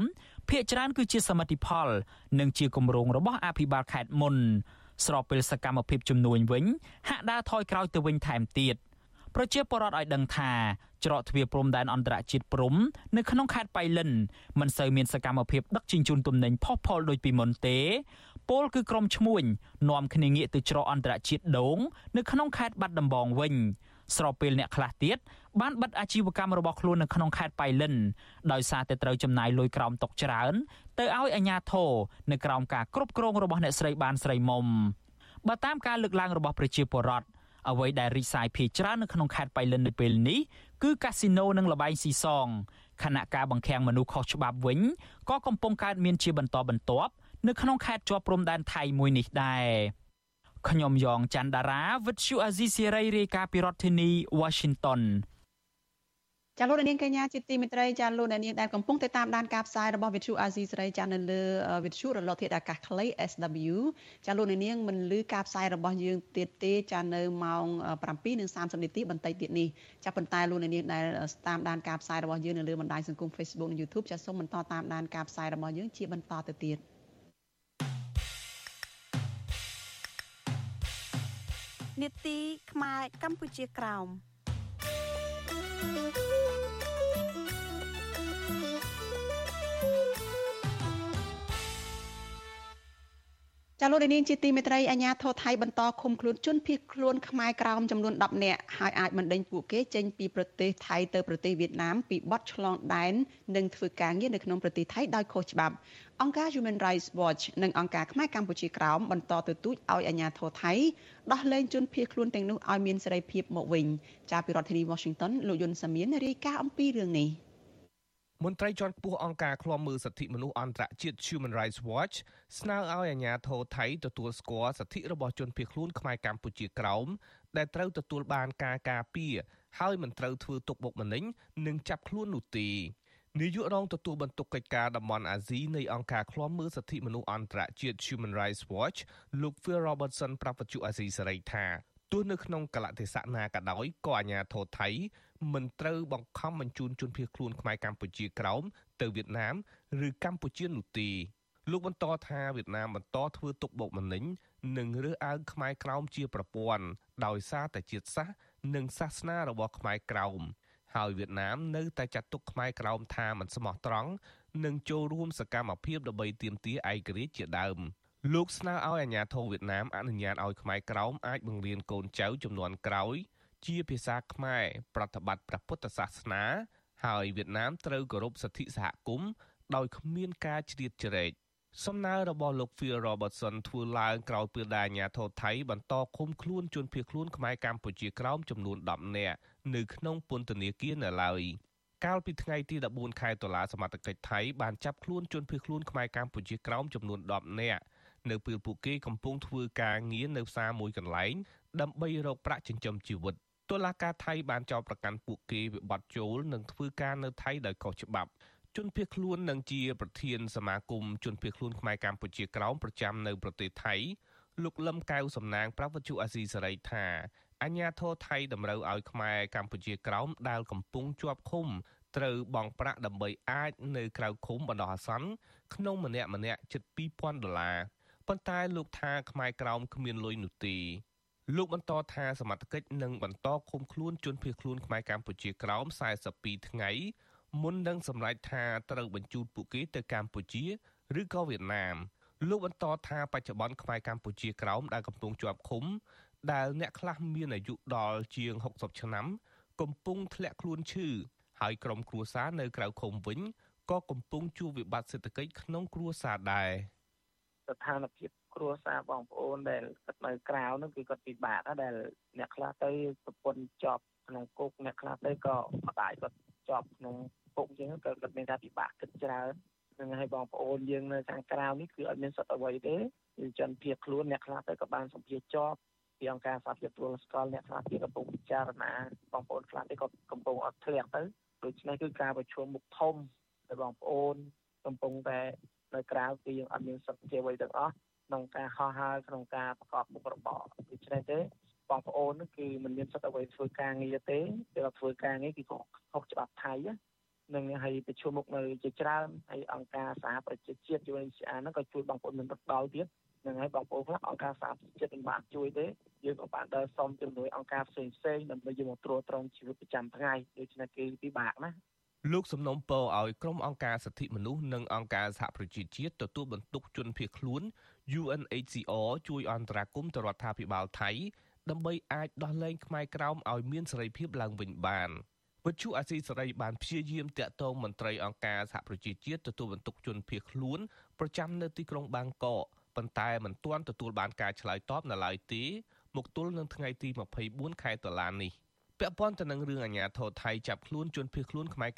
ភ្នាក់ច្រើនគឺជាសមិទ្ធផល និងជាគម្រោងរបស់អភិបាលខេត្តមុនស្របពេលសកម្មភាពជំនួញវិញហាក់ដើរថយក្រោយទៅវិញថែមទៀតប្រជាពលរដ្ឋឲ្យដឹងថាច្រកទ្វារព្រំដែនអន្តរជាតិព្រំនៅក្នុងខេត្តបៃលិនមិនសូវមានសកម្មភាពដឹកជញ្ជូនទំនិញផុសផុលដូចពីមុនទេ ពលគឺក្រុមឈ្មួញនាំគ្នាងាកទៅច្រកអន្តរជាតិដងនៅក្នុងខេត្តបាត់ដំបងវិញស្របពេលអ្នកខ្លះទៀតបានបិទអាជីវកម្មរបស់ខ្លួននៅក្នុងខេត្តបៃលិនដោយសារតែត្រូវចំណាយលុយក្រោមតុកច្រើន ទៅឲ្យអាជ្ញាធរនៅក្រោមការគ្រប់គ្រងរបស់អ្នកស្រីបានស្រីមុំបើតាមការលើកឡើងរបស់ប្រជាពលរដ្ឋអ្វីដែលរីកសាយភាយច្រើននៅក្នុងខេត្តបៃលិននៅពេលនេះគឺកាស៊ីណូនិងលបែងស៊ីសងខណៈការបង្ខាំងមនុស្សខុសច្បាប់វិញក៏កំពុងកើតមានជាបន្តបន្ទាប់ នៅក្នុងខេត្តជាប់ព្រំដែនថៃមួយនេះដែរខ្ញុំយ៉ងច័ន្ទដារាវិទ្យុអាស៊ីសេរីរាយការណ៍ពីរដ្ឋធានី Washington ចាលោកនាងកញ្ញាជាទីមេត្រីចាលោកនាងដែលកំពុងទៅតាមដានការផ្សាយរបស់វិទ្យុអាស៊ីសេរីចានៅលើវិទ្យុរលកធាតុអាកាសខ្លី SW ចាលោកនាងមិនលឺការផ្សាយរបស់យើងទៀតទេចានៅម៉ោង7:30នាទីបន្តិចទៀតនេះចាប៉ុន្តែលោកនាងដែលតាមដានការផ្សាយរបស់យើងនៅលើបណ្ដាញសង្គម Facebook និង YouTube ចាសូមបន្តតាមដានការផ្សាយរបស់យើងជាបន្តទៅទៀត នេតិខ្មែរកម្ពុជាក្រោម ចាលោកនាងជាទីមេត្រីអាញាធរថៃបន្តឃុំខ្លួនជនភៀសខ្លួនខ្មែរក្រោមចំនួន10នាក់ហើយអាចបណ្ដេញពួកគេចេញពីប្រទេសថៃទៅប្រទេសវៀតណាមពីបទឆ្លងដែននិងធ្វើការងារនៅក្នុងប្រទេសថៃដោយខុសច្បាប់អង្គការ Human Rights Watch និងអង្គការខ្មែរកម្ពុជាក្រោមបន្តទទូចឲ្យអាញាធរថៃដោះលែងជនភៀសខ្លួនទាំងនោះឲ្យមានសេរីភាពមកវិញចាប់ពីរដ្ឋធានី Washington លោកយុនសាមៀនរាយការណ៍អំពីរឿងនេះ។ មន្ត្រីជាន់ខ្ពស់អង្គការឃ្លាំមើលសិទ្ធិមនុស្សអន្តរជាតិ Human Rights Watch ស្នើឲ្យអាជ្ញាធរថៃទទួលស្គាល់សិទ្ធិរបស់ជនភៀសខ្លួនខ្មែរកម្ពុជាក្រោមដែលត្រូវទទួលបានការការពារហើយមិនត្រូវធ្វើទុកបុកម្នេញនិងចាប់ខ្លួននោះទេនាយករងទទួលបន្ទុកកិច្ចការតំបន់អាស៊ីនៃអង្គការឃ្លាំមើលសិទ្ធិមនុស្សអន្តរជាតិ Human Rights Watch លោក Phil Robertson ប្រាប់វិទ្យុអាស៊ីសេរីថាទោះនៅក្នុងកលតិសៈណាក៏ដោយក៏អាជ្ញាធរថៃ មិនត្រូវបង្ខំបញ្ជូនជនភៀសខ្លួនខ្មែរកម្ពុជាក្រោមទៅវៀតណាម ឬកម្ពុជានោះទេលោកបន្តថាវៀតណាមបន្តធ្វើទុកបុកម្នេញនិងរើសអើងខ្មែរក្រោមជាប្រព័ន្ធដោយសារតែជាតិសាសន៍និងសាសនារបស់ខ្មែរក្រោមហើយវៀតណាមនៅតែចាត់ទុកខ្មែរក្រោមថាមិនស្មោះត្រង់និងចូលរួមសកម្មភាពដើម្បីទាមទារឯករាជ្យជាដើមលោកស្នើឲ្យអាជ្ញាធរវៀតណាមអនុញ្ញាតឲ្យខ្មែរក្រោមអាចបង្រៀនកូនចៅចំនួនក្រោយ ជាភាសាខ្មែរប្រតិបត្តិព្រះពុទ្ធសាសនា ហើយវៀតណាមត្រូវគោរពសិទ្ធិសហគមន៍ដោយគ្មានការជ្រៀតជ្រែកសំណើរបស់លោក Phil Robertson ធ្វើឡើងក្រោយពេលដែលអាជ្ញាធរថៃបន្តឃុំខ្លួនជនភៀសខ្លួនខ្មែរកម្ពុជាក្រោមចំនួន10នាក់នៅក្នុងពន្ធនាគារនៅឡើយកាលពីថ្ងៃទី14ខែតុលាសមត្ថកិច្ចថៃបានចាប់ខ្លួនជនភៀសខ្លួនខ្មែរកម្ពុជាក្រោមចំនួន10នាក់នៅពេលពួកគេកំពុងធ្វើការងារនៅផ្សារមួយកន្លែងដើម្បីរកប្រាក់ចិញ្ចឹមជីវិត តុលាការថៃបានចោទប្រកាន់ពួកគេវិបត្តិចូលនិងធ្វើការនៅថៃដោយខុសច្បាប់ជនភៀសខ្លួននឹងជាប្រធានសមាគមជនភៀសខ្លួនខ្មែរកម្ពុជាក្រោមប្រចាំនៅប្រទេសថៃលោកលឹមកៅសំណាងប្រវត្តិអាស៊ីសេរីថាអញ្ញាធរថៃតម្រូវឲ្យខ្មែរកម្ពុជាក្រោមដែលកំពុងជាប់ឃុំត្រូវបង់ប្រាក់ដើម្បីអាចនៅក្រៅឃុំបណ្ដោះអាសន្នក្នុងម្នាក់ម្នាក់ជិត2000ដុល្លារប៉ុន្តែលោកថាខ្មែរក្រោមគ្មានលុយនោះទេ លោកបន្តថាសមត្ថកិច្ចនឹងបន្តឃុំខ្លួនជនភៀសខ្លួនខ្មែរកម្ពុជាក្រោម42ថ្ងៃមុននឹងសម្រេចថាត្រូវបញ្ជូនពួកគេទៅកម្ពុជាឬក៏វៀតណាមលោកបន្តថាបច្ចុប្បន្នខ្មែរកម្ពុជាក្រោមដែលកំពុងជាប់ឃុំដែលអ្នកខ្លះមានអាយុដល់ជាង60ឆ្នាំ កំពុងធ្លាក់ខ្លួនឈឺហើយក្រុមគ្រួសារនៅក្រៅឃុំវិញក៏កំពុងជួបវិបត្តិសេដ្ឋកិច្ចក្នុងគ្រួសារដែរស្ថានភាព គ្រួសារបងប្អូនដែលគាត់នៅក្រៅនោះគឺគាត់ពិបាកដែរដែលអ្នកខ្លះទៅប្រពន្ធជាប់ក្នុងគុកអ្នកខ្លះទៅក៏ម្ដាយគាត់ជាប់ក្នុងគុកអញ្ចឹងក៏គាត់មានថាពិបាកគិតច្រើននឹងឲ្យបងប្អូនយើងនៅខាងក្រៅនេះគឺអត់មានសិទ្ធិអ្វីទេគឺជនភៀសខ្លួនអ្នកខ្លះទៅក៏បានសម្ភារជាប់ពីអង្គការសហភាពពលស្កលអ្នកខ្លះទៀតកំពុងពិចារណាបងប្អូនខ្លះទៀតក៏កំពុងអត់ធ្លាក់ទៅដូច្នេះគឺការប្រជុំមុខធំដែលបងប្អូនកំពុងតែនៅក្រៅគឺយើងអត់មានសិទ្ធិអ្វីទាំងអស់ ក្នុងការហោះហើរក្នុងការប្រកបមុខរបរដូច្នេះទេបងប្អូនគឺមិនមានសិទ្ធិអ្វីធ្វើការងារទេពេលធ្វើការងារគឺខុសច្បាប់ថៃនឹងឲ្យប្រជុំមុខនៅជាច្រើនហើយអង្គការសហប្រជាជាតិ UNHCR ហ្នឹងក៏ជួយបងប្អូនមិនដល់ដល់ទៀតនឹងហើយបងប្អូនខ្លះអង្គការសហប្រជាជាតិមិនបានជួយទេយើងក៏បានដើរសុំជំនួយអង្គការផ្សេងផ្សេងដើម្បីយកមកត្រួតត្រងជីវិតប្រចាំថ្ងៃដូច្នេះគឺពិបាកណាលោកសំណុំពរឲ្យក្រុមអង្គការសិទ្ធិមនុស្សនិងអង្គការសហប្រជាជាតិទទួលបន្ទុកជនភៀសខ្លួន UNHCR ជួយអន្តរាគមន៍ទៅរដ្ឋាភិបាលថៃដើម្បីអាចដោះលែងខ្មែរក្រោមឲ្យមានសេរីភាពឡើងវិញបានវិទ្យុអាស៊ីសេរីបានព្យាយាមតាក់ទងមន្ត្រីអង្គការសហប្រជាជាតិទទួលបន្ទុកជនភៀសខ្លួនប្រចាំនៅទីក្រុងបាងកកប៉ុន្តែមិនទាន់ទទួលបានការឆ្លើយតបនៅឡើយទេមកទល់នឹងថ្ងៃទី24ខែតុលានេះពាក់ព័ន្ធទៅនឹងរឿងអាញាធរថៃចាប់ខ្លួនជនភៀសខ្លួនខ្មែរ